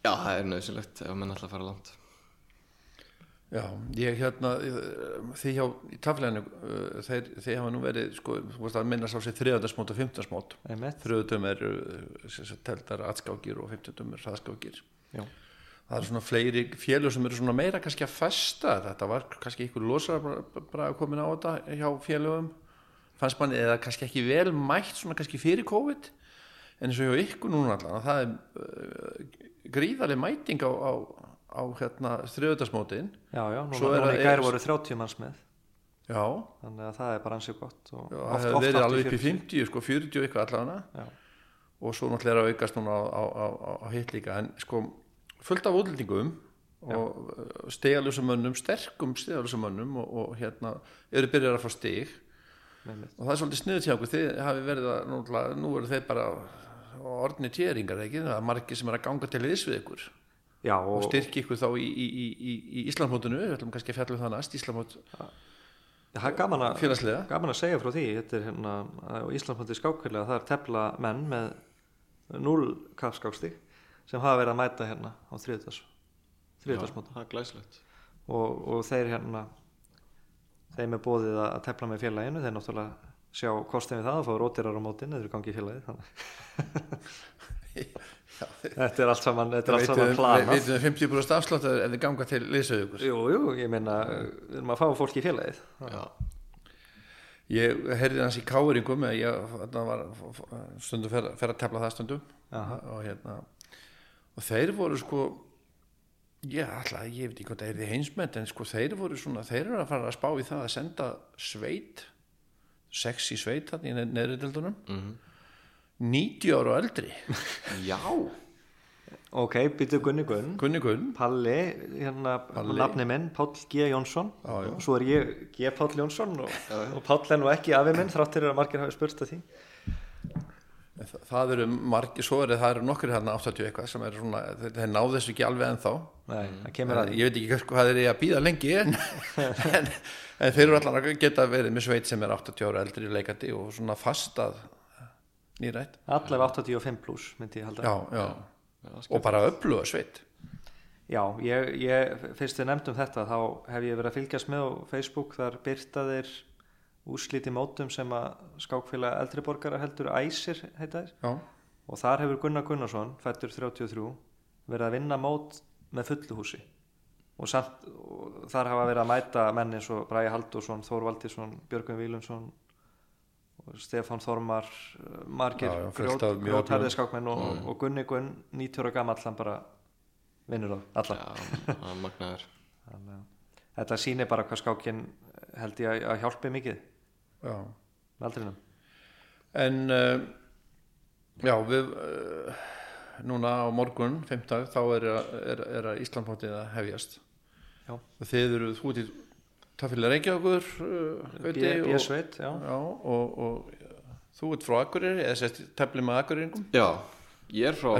Já, það er nöðsynlegt ef menn ætla að fara langt Já, ég hérna, því hjá í tafleginu, uh, þeir, þeir hafa nú verið, sko, þú veist að minna sá sér þriðadarsmót og fimmtarsmót. Einmitt. Þriðadum er teltar atskákir og fimmtudum er hraðskákir. Það eru svona fleiri félög sem eru svona meira kannski að festa, þetta var kannski einhver losar bara komin á þetta hjá félögum, fannst manni, eða kannski ekki vel mætt svona kannski fyrir COVID, en eins og hjá ykkur núna allan, að það er uh, gríðarlega mæting á, á, á hérna þriðadarsmótin. Já, já, núna, er að- í gær voru 30 manns með Já, þannig að það er bara ansið gott Já, oft- það hefur verið alveg upp í 40. 50, sko 40 eitthvað allavega Já. og svo náttúrulega er að aukast núna á, á, á, á, á hitt líka en sko fullt af útlendingum og stegalösum mönnum, sterkum stegalösum mönnum og, og hérna eru byrjar að fá Einmitt. og það er svolítið sniðut hjá okkur. Þið hafi verið að, núna, nú eru þeir bara orðni tjeringar ekki, það er margir sem er að ganga til liðs við ykkur Já, og og, styrki ykkur þá í, í, í, í, í Íslandmótinu, við ætlum kannski að fjalla um það næst Íslandmót það er gaman að, gaman að segja frá því. Þetta er hérna Íslandmóti skákfélag það er tefla menn með 0 kapskákstík sem hafa verið að mæta hérna á þriðdags er glæslegt og, og þeir hérna þeim er bóðið að tefla með félaginu. Þeir náttúrulega sjá kostin við það að fá rótirar á mótin eða gangi í félagi þetta er allt saman þetta er allt saman Við planað. veitum 50% afslátt ef þið ganga til liðsöðu ykkur jú, jú, ég meina við erum að fá fólk í félagið. Já, Ég heyrði hans í káringum ég var, stundum fer, fer að tefla það stundum. Aha. og, hérna, og þeir voru sko ég, alltaf, ég veit ekki hvað það er því heimsmynd en sko þeir voru svona, þeir eru að fara að spá í það að senda sveit sexy sveit þannig í neðri dildunum Mhm. 90 ára og eldri Já. ok, byttu Gunni Gunn Gunni Gunn Palli, hérna nafni minn, Páll G. Jónsson Já, já. og svo er ég G. Páll Jónsson og, og Páll er nú ekki afi minn þráttir að margir hafi spurt að því það eru margir, svo eru það eru nokkur hérna 80 eitthvað sem eru svona, þeir, náðu þessu ekki alveg ennþá. Nei, það kemur að ég veit ekki hvað þeir eru að býða lengi en, en, en þeir eru allan að geta verið með sveit sem er 80 ára eldri leikandi og svona fastað nýrætt. Allavega 85 pluss myndi ég halda. Já, já. og bara öfluga sveit. Já, ég, ég, fyrst við nefndum þetta þá hef ég verið að fylgjast með á Facebook þar byrta þeir úslíti mótum sem að skákfélag eldri borgara heldur æsir heita þeir já, og þar hefur Gunnar Gunnarsson, fættur 33 verið að vinna mót með fulluhúsi og, samt, og þar hafa verið að mæta menn eins og Bræði Haldursson, Þór Valdísson Björgum Vílumsson og Stefán Þormar margir öflugum. skákmenn og, og Gunni Gunn 90 ára gamall hann bara vinnur það alla Já, þetta sýnir bara hvað skákin held ég að hjálpi mikið já. Aldrinum en uh, já við uh, núna á morgun, 15 þá er, er, er að Íslandmótið að hefjast. Já. og þið eru þú í Tafélag Reykjavíkur uh, Gauti, og- B-sveit, já. Já, og, og þú ert frá Akureyri eða sérst tefli með Akureyringum? Já, ég er frá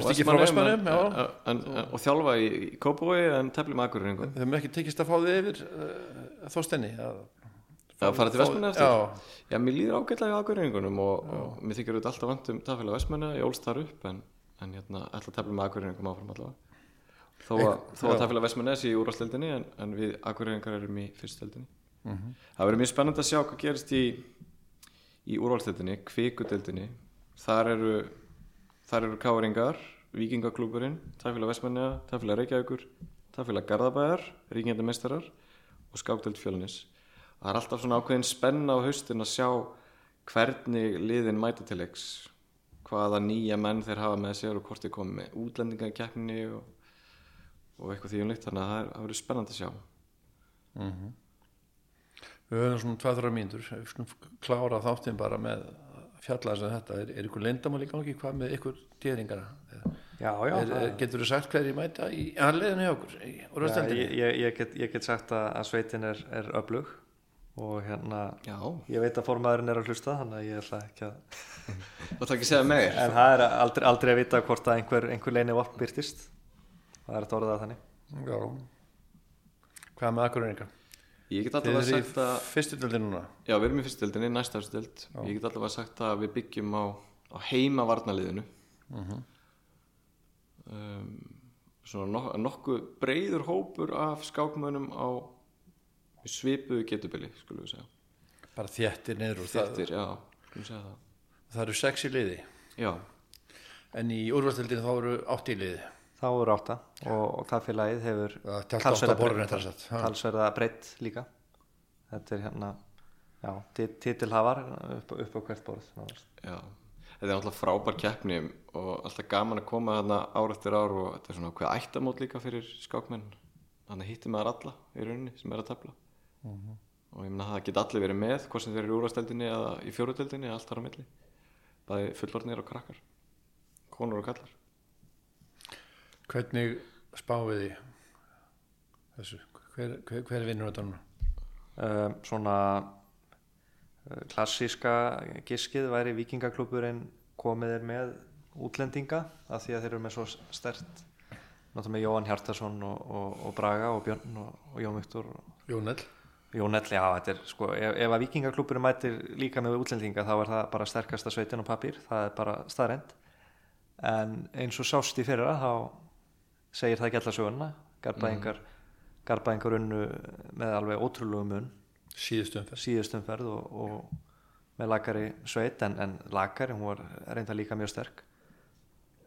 en- og þjálfa í, Kópavogi en tefli með Akureyringum. Þau hefum ekki tekist að fá þið yfir uh, þóstenni að að fara til Vestmanna eftir Já, Já, mér líður ágætlega í Akureyringunum og, og mér þykir auðvitað alltaf vant um tafélag Vestmanna ég ólst þar upp en, en hérna að tefla með Akureyringum áfram allavega. Þó að, þó að já. tafélag Vestmanna sé í úrvastildinni en, en við Akureyringar erum í fyrstildinni Mhm. Það verður mjög spennandi að sjá hvað gerist í í úrvastildinni, kvikudildinni þar eru þar eru káringar, vikingaklúburinn tafélag Vestmanna, tafélag Reykjavíkur tafélag Garðabæðar, ríkjandameistarar og skákdelt fjölnis það er alltaf svona ákveðin spenna á haustin að sjá hvernig liðin mæta til leiks. Hvaða nýja menn þeir hafa með sér og hvort þeir komi með útlendinga í keppninni og, og eitthvað því um líkt. Þannig að það, er, það verður spennandi að sjá. Við höfum svona 2-3 mínútur. Við skulum klára þáttinn bara með fjallar sem þetta, er, er ykkur leyndamál í gangi? Hvað með ykkur dýringara já, já, er, er, getur þú sagt hverju mæta í anleðinu hjá okkur já ég, ég, ég, get, ég get sagt að, að sveitin er, er öflug og hérna Já, ég veit að formaðurinn er að hlusta þannig að ég ætla ekki að og það ekki að segja meir? En það er aldrei, aldrei að vita hvort að einhver, einhver leini vort byrtist það er að orða það þannig. Já. Hvað með Akureyringa? Ég get eru í sagt að fyrstu dildin núna? Já, við erum í fyrstildinni, næsta fyrstild Ég get allavega sagt að við byggjum á, á heima varnaliðinu um, Svona nok nokkuð breyður hópur af skákmönnum á svipuðu getubili, skulum við segja. Bara þéttir niður og það, Þettir, já, skulum segja það. Það eru sex í liði. Já, en í úrvastildin þá eru átt í liði. Þá eru átta og, og hefur Já, tjalda átta talsverða er breytt líka. Þetta er hérna já, tit- titilhafar upp, upp á hvert borð já. Þetta er náttúrulega frábær keppni og alltaf gaman að koma þarna ár eftir ár og þetta er svona hvað ættamót líka fyrir skákmenn. Þannig hittir maður alla í rauninni sem er að tefla og ég meina það geta allir verið með hvort sem þeir eru í úrvasteldinni eða í fjóruðdeldinni allt þar á milli. Bæði fullorðnir og krakkar konur og kallar hvernig spáið því? Þessu hver, hver, hver vinnur þetta núna um, svona uh, klassíska giskið væri vikingakluburinn komið er með útlendinga af því að þeir eru með svo stert náttúrulega með Jóhann Hjartarsson og, og, og Braga og Björn og, og Jón Viktor og Jónell Jónell, já, þetta er sko ef, ef að vikingakluburinn mætir líka með útlendinga þá er það bara sterkasta sveitin og pappír það er bara staðrend en eins og sást í fyrra þá segir það ekki alla söguna. Garbaðingar, garbaðingar unnu með alveg ótrúlegu mun. Síðustu umferð. Síðustumferð og, og með lagari sveit en, en lagari, hún var reynda líka mjög sterk.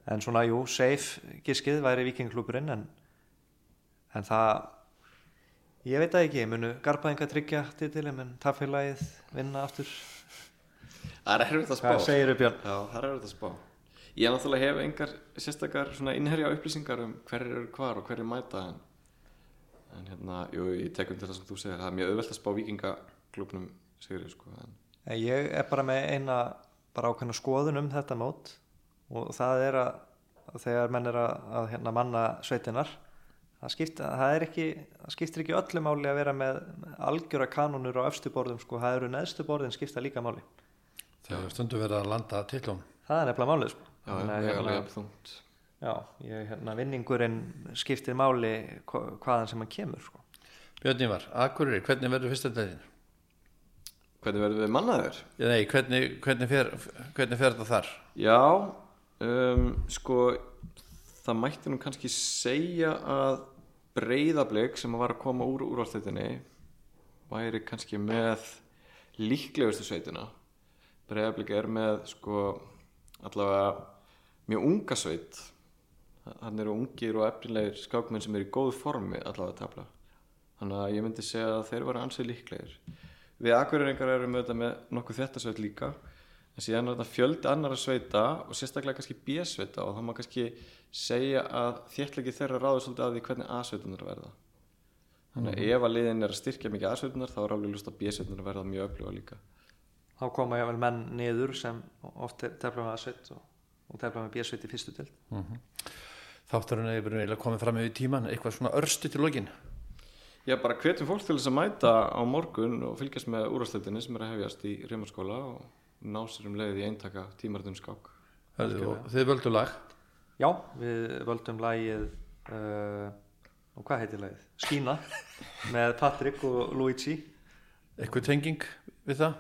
En svona, jú, safe giskið væri vikingklúburinn en, en það ég veit það ekki, munu garbaðinga tryggja titilum en taffélagið vinna aftur? Það er erfitt að spá. Hvað segir Björn? Já, það er erfitt að spá. Ég náttúrulega hef engar sérstakar svona innherja upplýsingar um hverjir eru hvar og hverjir mæta en, en hérna, jú, ég tekum til það sem þú segir. Það er mjög auðvelt að spá vikingaklubnum segir ég sko en, Ég er bara með eina bara ákveðna skoðun um þetta mót. Og það er að, þegar menn er að, að hérna, manna sveitinar það, skipt, það, er ekki, það skiptir ekki öllu máli að vera með algjöra kanonur á efstu borðum sko, það eru neðstu borðin skipta líka máli þegar stundu verið að landa tillum það er nefnilega málið sko. Já, Þannig ég er hérna, þungt já, ég, hérna, vinningurinn skiptir máli hva, hvaðan sem hann kemur sko. Björn Ívar, Akureyri, hvernig verður fyrsta daginn? Hvernig verðum við mannaður? Nei, hvernig, hvernig, fer, hvernig fer þetta þar? Já, um, sko það mætti nú kannski segja að breyðablik sem var að koma úr úrvalstættinni væri kannski með líklegustu sveitina. Breyðablik er með sko allavega mjög unga sveit. Hann eru ungir og efnilegir skákmenn sem eru í góðu formi allavega að tafla þannig að ég myndi segja að þeir var ansið líklegir. Við akkurýringar erum auðvitað með nokkuð þetta sveit líka en síðan er þetta fjöldi annara sveita og sérstaklega kannski B-sveita og þá má kannski segja að þéttlegi þeirra ráður svolítið að því hvernig A-sveitunar verða. Þannig að ef að liðin er að styrkja mikið A-sveitunar þá er alveg lust að B-sveitunar verða mjög öfluga líka. Þá koma jável menn niður sem oft tefla með A-sveit og, og tefla með B-sveit í fyrstu til Þátturinn er eiginlega komið fram yfir tíman, eitthvað svona örstu til lokin. Já, bara hvetjum fólk til þess að mæta á morgun og fylgjast með úrvarsleitinni sem er að hefjast í Rímarskóla og ná sér um leiði í eintaka tímarðum skák. Þið völdu lag. já, við völdum lagið uh, og hvað heitir lagið? Skína með Patrik og Luigi Eitthvað tenging við það?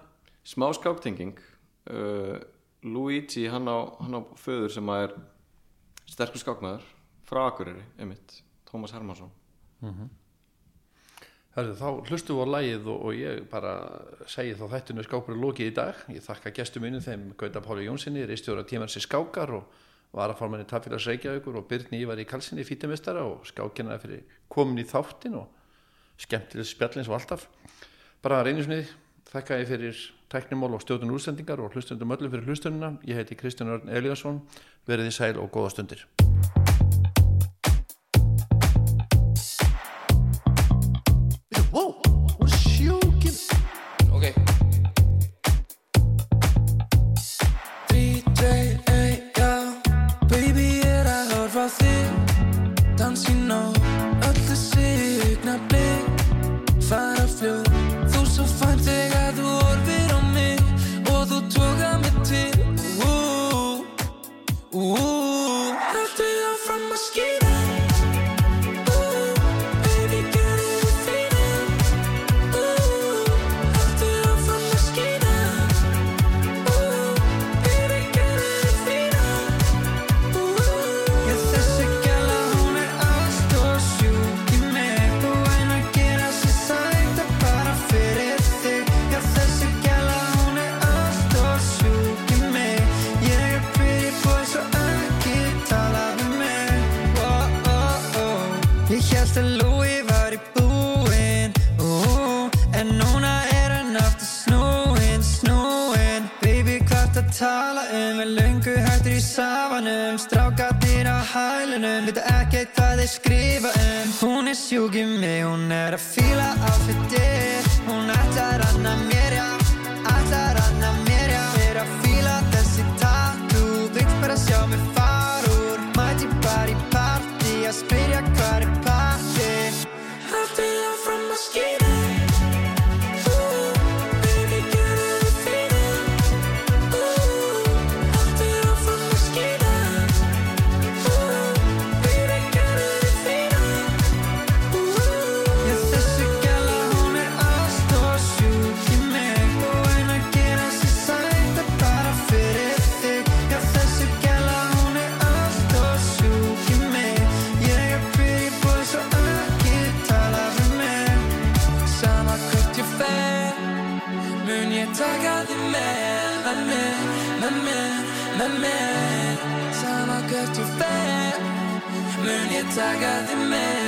Smá skáktenging. Uh, Luigi, hann á, hann á föður sem að er sterkur skákmaður frá Akureyri, einmitt, Tómas Hermansson. Hörðu, þá hlustum við á lagið og, og ég bara segi þá þættinu skápur lokið í dag. Ég þakka gestum mínum þeim Gauta Páli Jónssoni, reistjóra tímansi skákar og varaformanni Tafélags Reykjavíkur og Byrni Ívar í Kalsinni fítamestara og skákina fyrir komin í þáttin og skemmtileg spjallins og alltaf. Bara reynisnið, þakka ég fyrir tæknimál og stjórnum úrsendingar og hlustundum öllum fyrir hlustununa. Ég heiti Kristján Örn Eliasson, verið í sæl og góða stundir. Tala um Er löngu hættur í safanum. Strákarnir á hælunum Vita ekkert hvað þeir skrifa um. Hún er sjúk í mig, hún er að fíla áfittir Hún ætlar hann að mér, já Mun ég taka þig